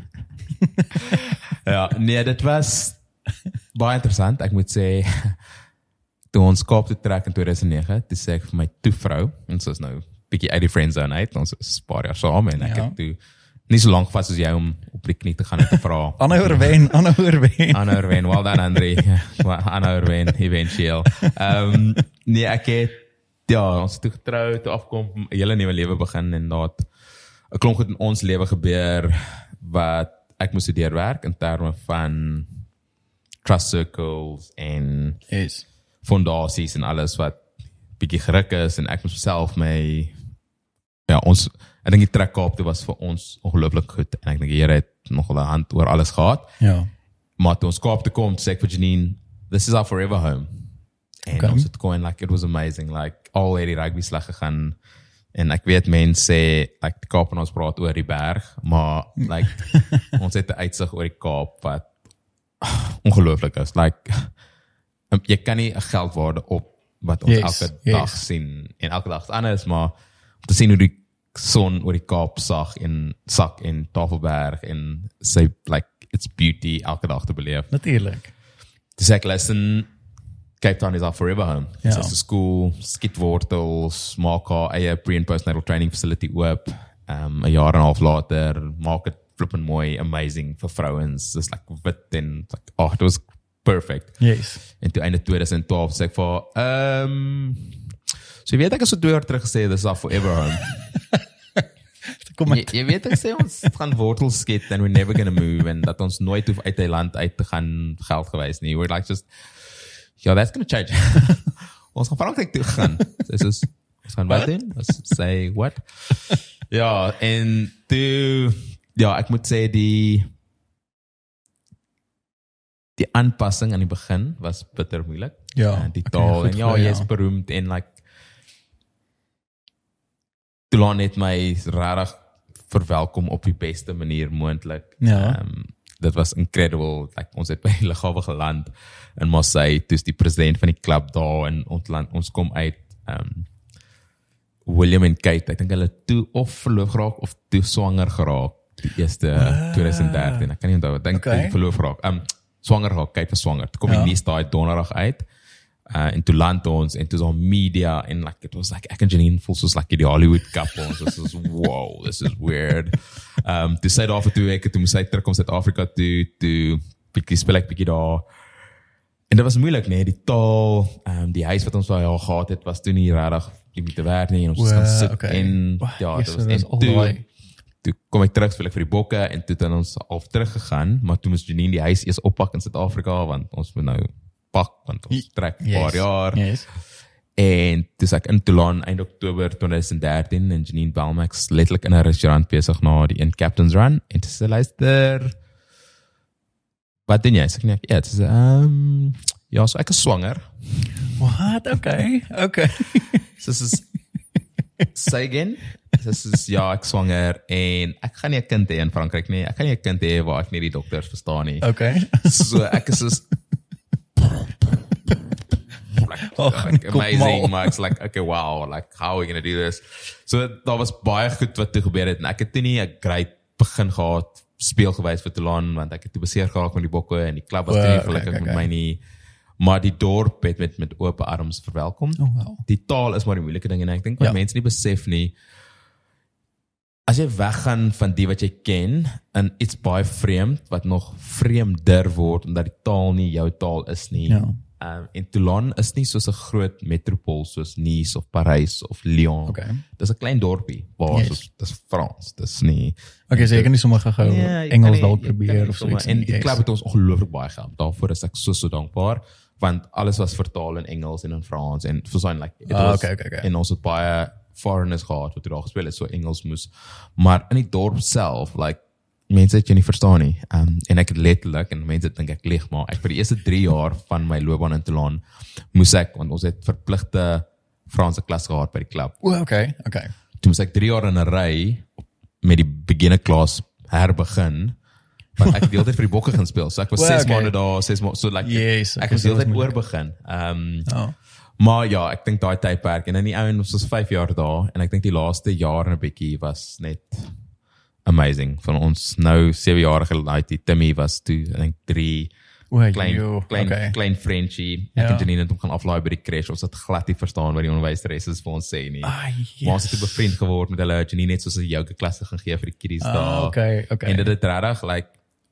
*laughs* ja, nee, dit was *laughs* baie interessant. Ek moet sê toe ons Kaap toe trek in 2009, toe sê ek vir my toe vrou, ons is nou bietjie uit die friend zone uit, ons is 'n paar jaar saam en ek Ja. het toe nie so lank vas as jy om op die knie te gaan en te vra. *laughs* Anna oorwen, Anna oorwen. Anna Erwin, well done Andre. *laughs* Well, Anna Erwin, eventueel. Ehm um, nee, ek het ja, ons het toe getrou, toe afkom, 'n hele nuwe lewe begin en daar 'n klomp goed in ons lewe gebeur wat ek moes deurwerk in terme van trust circles en Yes. Fondasies en alles wat bietjie geruk is en ek moes self my ja, ons ek dink die trek Kaap toe was vir ons ongelooflik goed en ek dink die Here het nog 'n hand oor alles gehad. Ja. Maar toe ons Kaap toe kom, sê ek vir Janine, this is our forever home. En Okay. ons het gewoon like it was amazing, like al hierdie rugby slag gegaan en ek weet mense sê like die Kaap en ons praat oor die berg, maar like *laughs* ons het 'n uitsig oor die Kaap wat ongelooflik is. Like jy kan nie 'n geldwaarde op wat ons Yes, elke yes. dag sien en elke dag anders, maar om te sien hoe die son oor die Kaap sag en sak en Tafelberg en sy like it's beauty elke dag te beleef. Natuurlik. Dis ek listen Cape Town is our forever home. Ja. Dis 'n skool, skietwortels, maak haar eie pre and postnatal training facility oop. Um 'n jaar en 'n half later maak dit flippend mooi, amazing vir vrouens. Dis like wit en like oh, it was perfect. Yes. En toe einde 2012 sê ek vir ehm um, so jy weet ek het so 2 jaar terug gesê dis our forever home. *laughs* Kom Jy, met jy weet ek sê ons gaan wortels skiet and we're never going to move en dat ons nooit hoef uit 'n land uit te gaan geld gewys nie. We're like just ja, that's going to change. *laughs* ons gaan Frankryk toe gaan. Dis is ons gaan wat doen? Ons sê what? ja, en toe ja, ek moet sê die die aanpassing aan die begin was bitter moeilik. Ja, En die kan jou taal goed en ja, glo, ja. jy's beroemd en like Toulon het my regtig verwelkom op die beste manier moontlik. Ja. Um, dit was incredible. Like ons het by die lughawe geland in Marseille, toe's die president van die klub daar en ons land ons kom uit um William en Kate, ek dink hulle toe of verloof geraak of toe swanger geraak die eerste 2013. Ek kan nie onthou, ek dink Okay. okay. verloof geraak. Um swanger geraak, Kate was swanger. Toe kom Ja. die nuus daai donderdag uit. Uh, en toe land ons en toe is al media en like it was like ek en Janine voel soos like die Hollywood couple ons was soos *laughs* wow this is weird um toe sy daar vir twee weke toe moes sy terugkom Suid-Afrika toe toe bietjie speel ek bietjie daar en dit was moeilik nee die taal um die huis wat ons daai jaar gehad het was toe nie regtig die moeite werd nie en ons was gaan sit okay. en ja yes, dit was en toe toe kom ek terug speel ek vir die bokke en toe het ons half teruggegaan maar toe moes Janine die huis eers oppak in Suid-Afrika want ons moet nou pak want ons trek 'n paar jaar Yes. en dis ek in Toulon einde Oktober 2013 en Janine Belmax letterlik in 'n restaurant besig na die in Captain's Run en dis luister Wat doen jy? Sê ek net ja, dis ehm um, ja, so ek is swanger. What? Okay. Okay. *laughs* So dis is say again. Dis is ja, ek swanger en ek gaan nie 'n kind hê in Frankryk nie. Ek gaan nie 'n kind hê waar ek nie die dokters verstaan nie. Okay. So ek is soos like, *laughs* Oh, like amazing, maar. it's like okay, wow, like how are we going to do this? So daar was baie goed wat toe gebeur het en ek het toe nie 'n great begin gehad speel gewys vir Toulon want ek het toe beseer geraak met die bokke en die klub was toe nie okay, gelukkig okay, met okay. my nie. Maar die dorp het met met oop arms verwelkom. Oh, wow. Die taal is maar die moeilike ding en ek dink wat Ja. mense nie besef nie as jy weggaan van die wat jy ken en iets baie vreemd wat nog vreemder word omdat die taal nie jou taal is nie. Ja. Um, en Toulon is nie soos 'n groot metropool soos Nice of Parys of Lyon. Okay. Dis 'n klein dorpie waar Yes. yes. dis Frans. Dis nie Okay, so jy kan nie sommer gou kan Engels dalk probeer nie of so iets. En die klub het ons ongelooflik baie gehelp. Daarvoor is ek so so dankbaar want alles was vertaal in Engels en in Frans en so 'n like it Ah, was okay, okay, okay. en ons het baie foreigners gehad wat daar gespeel het so Engels moes. Maar in die dorp self like mense het jou nie verstaan nie. Um, en ek het letterlik en mense dink ek lieg maar ek vir die eerste 3 jaar van my loopbaan in Toulon moes ek want ons het verpligte Franse klas gehad by die klub O, okay, okay. toe moes ek 3 jaar in 'n ry met die beginner klas herbegin want ek het die hele tyd vir die bokke gaan speel. So ek was Well, 6 okay. maande daar, 6 maande so like Yes, ek okay, moes die hele tyd was oorbegin. Ehm um, Ja. maar ja, ek dink daai tydperk en in die ou en ons was 5 jaar daar en ek dink die laaste jaar en 'n bietjie was net amazing. Van ons nou 7 jarige laaitie Timmy was toe ek dink 3 O, klein joe, klein okay. klein Frenchie. Ek Ja. en Janine het hom gaan aflaai by die crash. Ons het glad nie verstaan wat die onderwyseres vir ons sê nie. Ai, Maar ons het bevriend geword met hulle. Janine het soos 'n yoga klasse gaan gee vir die kiddies Ah, daar. okay, okay. En dit het regtig like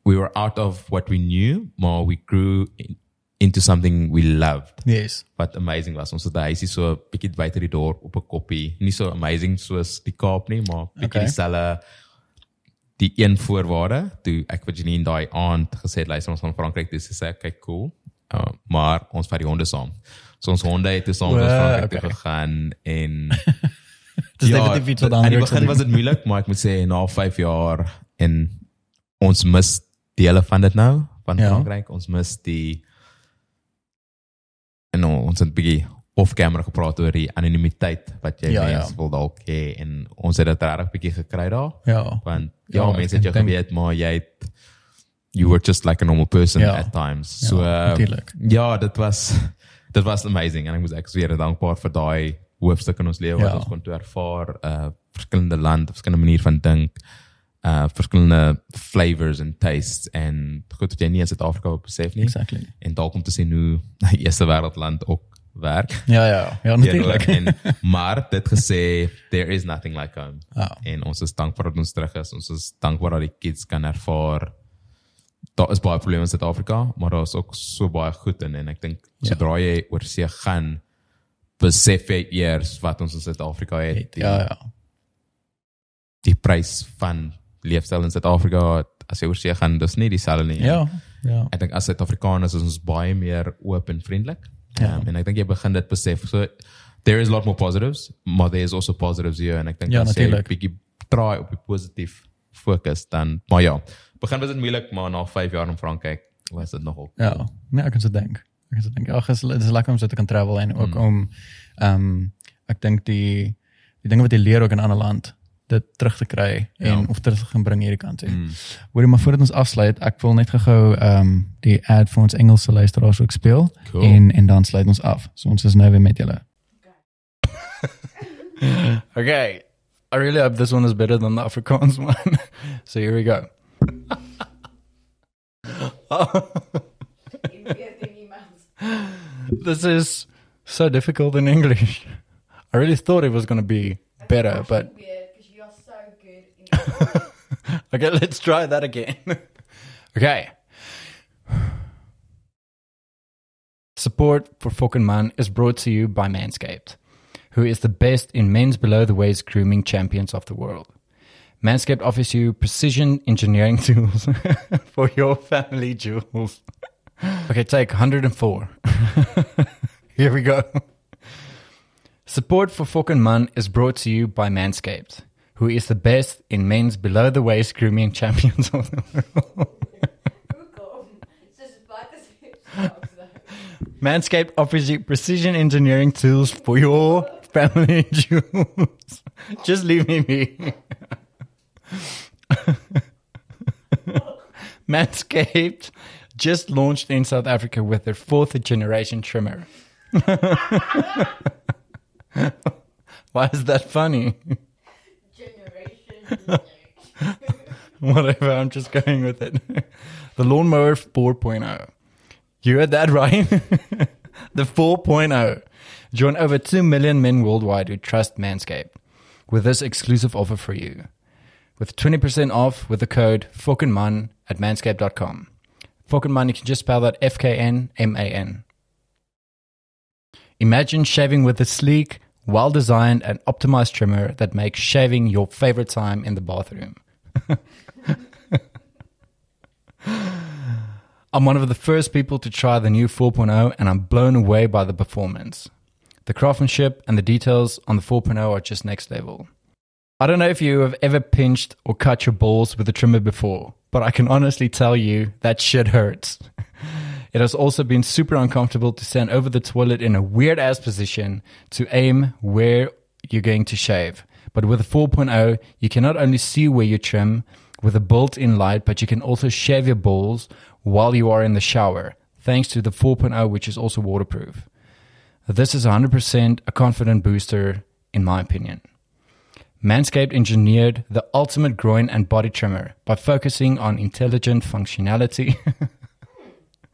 we were out of what we knew, maar we grew in, into something we loved. Yes. Wat amazing was. Ons het 'n huisie so 'n bietjie buite die dorp op 'n koppie. Nie so amazing soos die Kaap nie, maar bietjie Okay. dieselfde die een voorwaarde toe ek vir Janine daai aand gesê het luister ons gaan Frankryk toe sy sê kyk cool uh, maar ons vat die honde saam so ons honde het toe saam met ons Frankryk okay. toe gegaan en *laughs* Dis definitief iets wat aan die ander begin was dit moeilik maar ek moet sê na 5 jaar en ons mis dele van dit nou van Ja. Frankryk ons mis die en nou, ons het 'n bietjie off camera gepraat oor die anonimiteit wat jy Ja, ja, ja. mens wil dalk hê en ons het dit regtig bietjie gekry daar Ja. want ja, Ja, mense het jou geweet maar jy het you were just like a normal person Ja. at times. Ja, So uh, natuurlijk. ja, dit was *laughs* dit was amazing en ek moet ek weer dankbaar vir daai hoofstuk in ons lewe wat Ja. ons kon toe ervaar uh verskillende land, verskillende maniere van dink uh verskillende flavors and tastes en goed wat jy nie in Suid-Afrika besef nie Exactly. en dalk om te sien hoe *laughs* 'n eerste wêreldland ook werk. Ja, ja. Ja, natuurlijk. Teenoor- en maar dit gesê there is nothing like home. Ja. En ons is dankbaar dat ons terug is. Ons is dankbaar dat die kids kan ervaar daar is baie probleme in Suid-Afrika, maar daar is ook so baie goed in en ek dink Ja. sodra jy oor see gaan besef jy eers wat ons in Suid-Afrika het. Die, Ja, ja. die prys van leefstyl in Suid-Afrika as jy oor see gaan, dis nie dieselfde nie. Ja. Ja. Ek dink as Suid-Afrikaners is ons baie meer oop en vriendelik. Ja. Um, en ek dink jy begin dit besef. So there is a lot more positives, maar there is also positives here en ek dink Ja, as jy natuurlijk. bietjie try op die positief fokus dan maar ja. Begin was dit moeilik, maar na 5 jaar in Frankryk was dit nogal. Ja, nee, ek kan so dink. Ek kan so dink. Ja, dis dis lekker om so te kan travel en ook om ehm ek dink die die dinge wat jy leer ook in 'n ander land dit terug te kry en Ja. of terug te gaan bring hierdie kant toe. Hoorie, maar voordat ons afsluit, ek wil net gou-gou ehm die ad vir ons Engelse luisteraars ook speel Cool. en en dan sluit ons af. So ons is nou weer met julle. *laughs* okay. I really hope this one is better than the Afrikaans one. *laughs* so here we go. In 14 emails. This is so difficult in English. I really thought it was going to be better, but *laughs* okay, let's try that again. *laughs* okay. Support for Fucking Man is brought to you by Manscaped, who is the best in men's below the waist grooming champions of the world. Manscaped offers you precision engineering *laughs* tools for your family jewels. Okay, take 104. Here we go. Support for Fucking Man is brought to you by Manscaped, who is the best in men's below the waist grooming *laughs* champions of the world. Google. Soos wat is dit? Snaaks, though. Manscaped offers you precision engineering tools for your family *laughs* jewels. Just leave me be. *laughs* Manscaped just launched in South Africa with their fourth generation trimmer. Why is that funny? *laughs* Whatever, I'm just going with it. *laughs* the Lawnmower 4.0. You heard that right? *laughs* the 4.0. Join over 2 million men worldwide who trust Manscaped with this exclusive offer for you. With 20% off with the code FUCKINMAN at manscaped.com. FUCKINMAN, you can just spell that F K N M A N. Imagine shaving with a sleek, well designed, and optimized trimmer that makes shaving your favorite time in the bathroom. *laughs* I'm one of the first people to try the new 4.0 and I'm blown away by the performance. The craftsmanship and the details on the 4.0 are just next level. I don't know if you have ever pinched or cut your balls with a trimmer before, but I can honestly tell you that shit hurts. It has also been super uncomfortable to stand over the toilet in a weird ass position to aim where you're going to shave. But with the 4.0, you can not only see where you trim with a built in light, but you can also shave your balls while you are in the shower, thanks to the 4.0, which is also waterproof. This is 100% a confident booster, in my opinion. Manscaped engineered the ultimate groin and body trimmer by focusing on intelligent functionality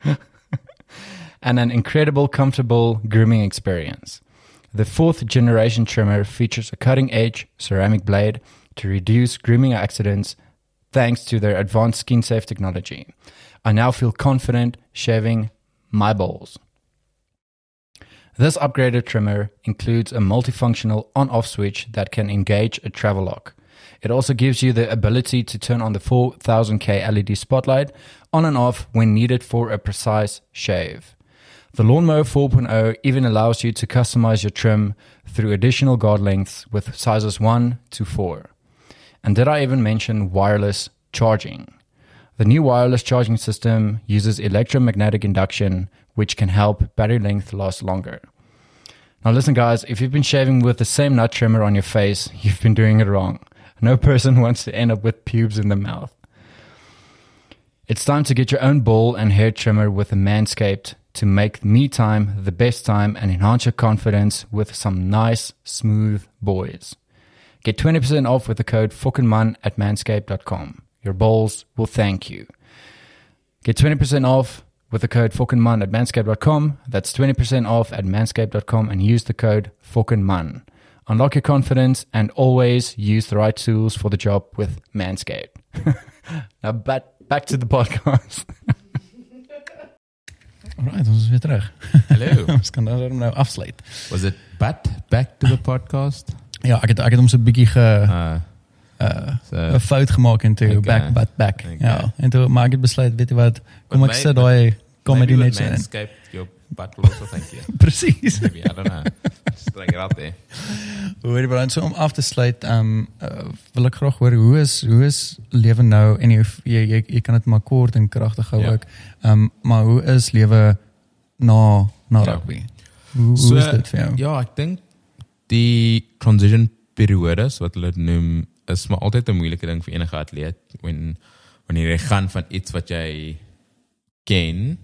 *laughs* and an incredible, comfortable grooming experience. The fourth generation trimmer features a cutting edge ceramic blade to reduce grooming accidents thanks to their advanced skin safe technology. I now feel confident shaving my balls. This upgraded trimmer includes a multifunctional on off switch that can engage a travel lock. It also gives you the ability to turn on the 4000K LED spotlight on and off when needed for a precise shave. The Lawnmower 4.0 even allows you to customize your trim through additional guard lengths with sizes 1 to 4. And did I even mention wireless charging? The new wireless charging system uses electromagnetic induction, which can help battery length last longer. Now, listen, guys, if you've been shaving with the same nut trimmer on your face, *laughs* you've been doing it wrong. No person *laughs* wants to end up with pubes in the mouth. It's time to get your own ball and hair trimmer with a Manscaped to make me time the best time and enhance your confidence with some nice, smooth boys. Get 20% off with the code FUCKINGMAN at manscaped.com. Your balls will thank you. Get 20% off with the code FUCKINGMAN at manscaped.com. That's 20% off at manscaped.com and use the code FUCKINGMAN. Unlock your confidence and always use the right tools for the job with Manscaped. *laughs* now back, back to the *laughs* podcast. Ons weer terug. Hallo. *laughs* ons kan dan nou afsluit. Was it but back to the podcast? Ja, ek het ek het hom so 'n bietjie ge Uh, uh, so, 'n fout gemaak en toe Okay. back back back. Okay. Ja, en toe maar ek het besluit, weet jy wat, kom But ek sit daai comedy net so in. Manscaped, your butt will also thank you. *laughs* Presies. Maybe, I don't know. Just it out there. Hoorie Brian, so om af te sluit, ehm um, uh, wil ek graag hoor hoe is hoe is lewe nou en jy jy jy, jy kan dit maar kort en kragtig hou Ja. ook. Ehm um, maar hoe is lewe na na Ja. rugby? Hoe, hoe So, is dit vir jou? Ja, ek dink die transition periodes wat hulle noem is maar altyd 'n moeilike ding vir enige atleet wen wanneer jy gaan van iets wat jy ken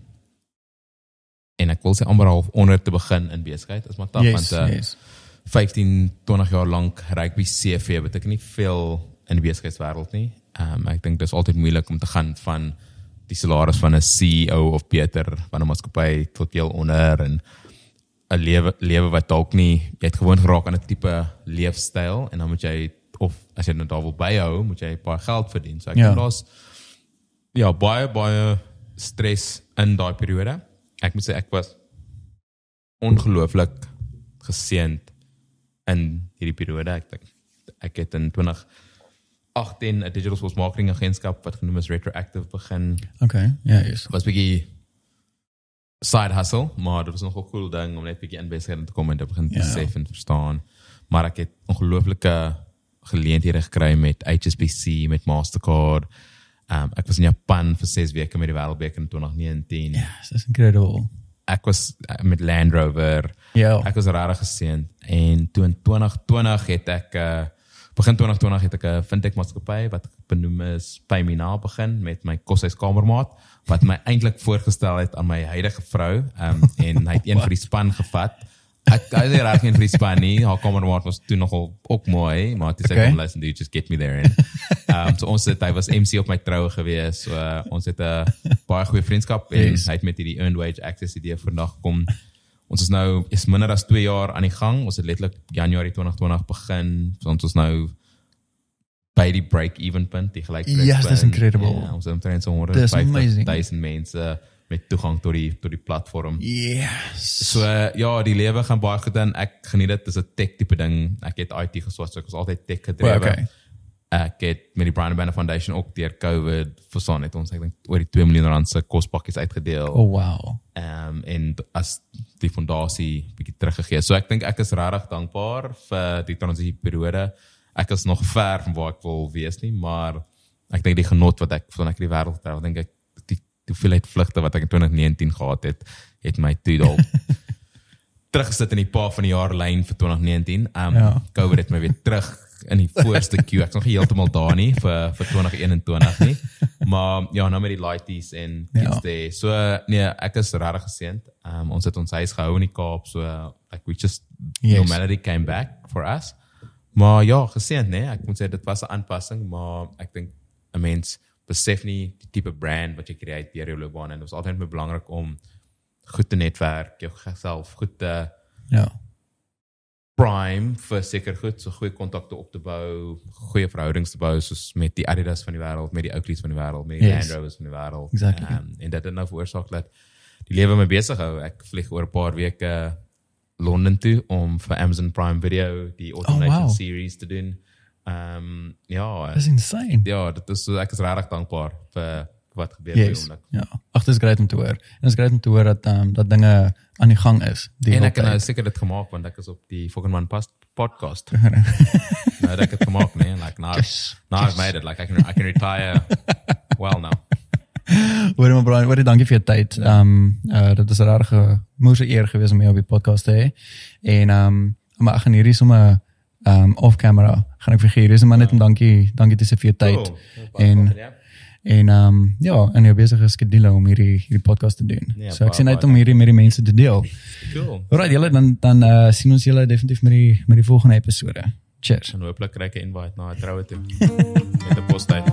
en ek wil sê amper half onder te begin in besigheid is maar taaf yes, want uh, yes. 15 20 jaar lank rugby CV beteken nie veel in die besigheidswêreld nie. Ehm um, ek dink dis altyd moeilik om te gaan van die salaris van 'n CEO of beter van 'n maatskappy tot heel onder en 'n lewe lewe wat dalk nie jy het gewoon geraak aan 'n tipe leefstyl en dan moet jy of as jy nou daar wil byhou, moet jy baie geld verdien. So ek Ja. daar's ja, baie baie stres in daai periode. Ek moet sê ek was ongelooflik geseënd in hierdie periode. Ek dink ek het in 2018 'n digital sports marketing agentskap wat genoem is Retroactive begin. Okay. Ja, yes. Was 'n bietjie side hustle, maar dit was nogal 'n cool ding om net bietjie in besigheid te kom en te begin Ja, ja. besef en verstaan. Maar ek het ongelooflike geleenthede gekry met HSBC, met Mastercard. Um, ek was in Japan vir 6 weke met die Wêreldbeker in 2019. Yes, that's incredible. Ek was uh, met Land Rover. Ja. Ek was regtig geseënd en toe in 2020 het ek uh begin 2020 het ek 'n fintech maatskappy wat benoem is Paymina begin met my koshuiskamermaat wat my eintlik voorgestel het aan my huidige vrou um, en hy het een vir die span gevat. Ek hy nie reg een vir die span nie. Haar kamermaat was toe nogal ook mooi, maar toe sê Okay. hom listen dude just get me there in. Um so ons het hy was MC op my troue gewees. So uh, ons het 'n baie goeie vriendskap en Yes. hy het met hierdie earned wage access idee vandag gekom. Ons is nou is minder as 2 jaar aan die gang. Ons het letterlik Januarie 2020 begin. So ons is nou by die break even punt, die gelyk Yes, that's incredible. Ja, ons het omtrent so That's amazing. 150.000 mense met toegang tot die tot die platform. Yes. So ja, die lewe gaan baie goed in. Ek geniet dit. Dis 'n tech tipe ding. Ek het IT geswat, so ek was altyd tech gedrewe. Well, okay. Ek het met die Brian Banner Foundation ook deur COVID verstaan het ons ek dink oor die 2 miljoen rand se kospakkies uitgedeel. Oh wow. Ehm um, en as die fondasie bietjie teruggegee. So ek dink ek is regtig dankbaar vir die transisieperiode. Ek is nog ver van waar ek wil wees nie, maar ek dink die genot wat ek van ek die wêreld trou, dink ek die die hoeveelheid vlugte wat ek in 2019 gehad het, het my toe dalk *laughs* teruggesit in die pa van die jaar lyn vir 2019. Um Ja. COVID het my weer terug in die voorste queue. Ek's nog heeltemal daar nie vir vir 2021 nie. Maar ja, nou met die lighties en Ja. kids there. So nee, ek is regtig geseënd. Um ons het ons huis gehou in die Kaap, so like we just Yes. normality came back for us. Maar ja, geseend nê. Ek moet sê dit was 'n aanpassing, maar ek dink 'n mens besef nie die tipe brand wat jy create deur jou loopbaan en dit is altyd baie belangrik om goed te netwerk, jouself goed te Ja. Prime vir seker goed so goeie kontakte op te bou, goeie verhoudings te bou soos met die Adidas van die wêreld, met die Oakleys van die wêreld, met die Yes. Land Rovers van die wêreld. Exactly. Um, en dit het nou veroorsaak dat die lewe my besig hou. Ek vlieg oor 'n paar weke Londen toe om vir Amazon Prime Video die automation Oh, wow. series te doen. Ehm um, ja, Dis insane. ja, dit is ek is regtig dankbaar vir wat gebeur het Yes. oomblik. Ja. Ag, dit is great om te hoor. En dit is great om te hoor dat ehm um, dat dinge aan die gang is. Die En ek het nou seker dit gemaak want ek is op die Fucking Man Past podcast. *laughs* nou dat ek het gemaak, nee, like now, Yes. now I've made it. Like I can I can retire well now. *laughs* Hoor maar Brian, baie dankie vir jou tyd. Ehm um, uh, dit is 'n regte moeë eer gewees om jou op die podcast te hê. En ehm um, maar ek gaan hierdie sommer ehm um, off camera gaan ek vir gee. Dis maar net om dankie dankie te sê vir jou tyd. Cool. En Ja. En ehm um, ja, en jou besige skedule om hierdie hierdie podcast te doen. Ja, so ek sien uit om hierdie met die mense te deel. Cool. Alright, julle dan dan uh, sien ons julle definitief met die met die volgende episode. Cheers. En hooplik kry ek 'n invite na 'n troue toe. Met 'n postheid.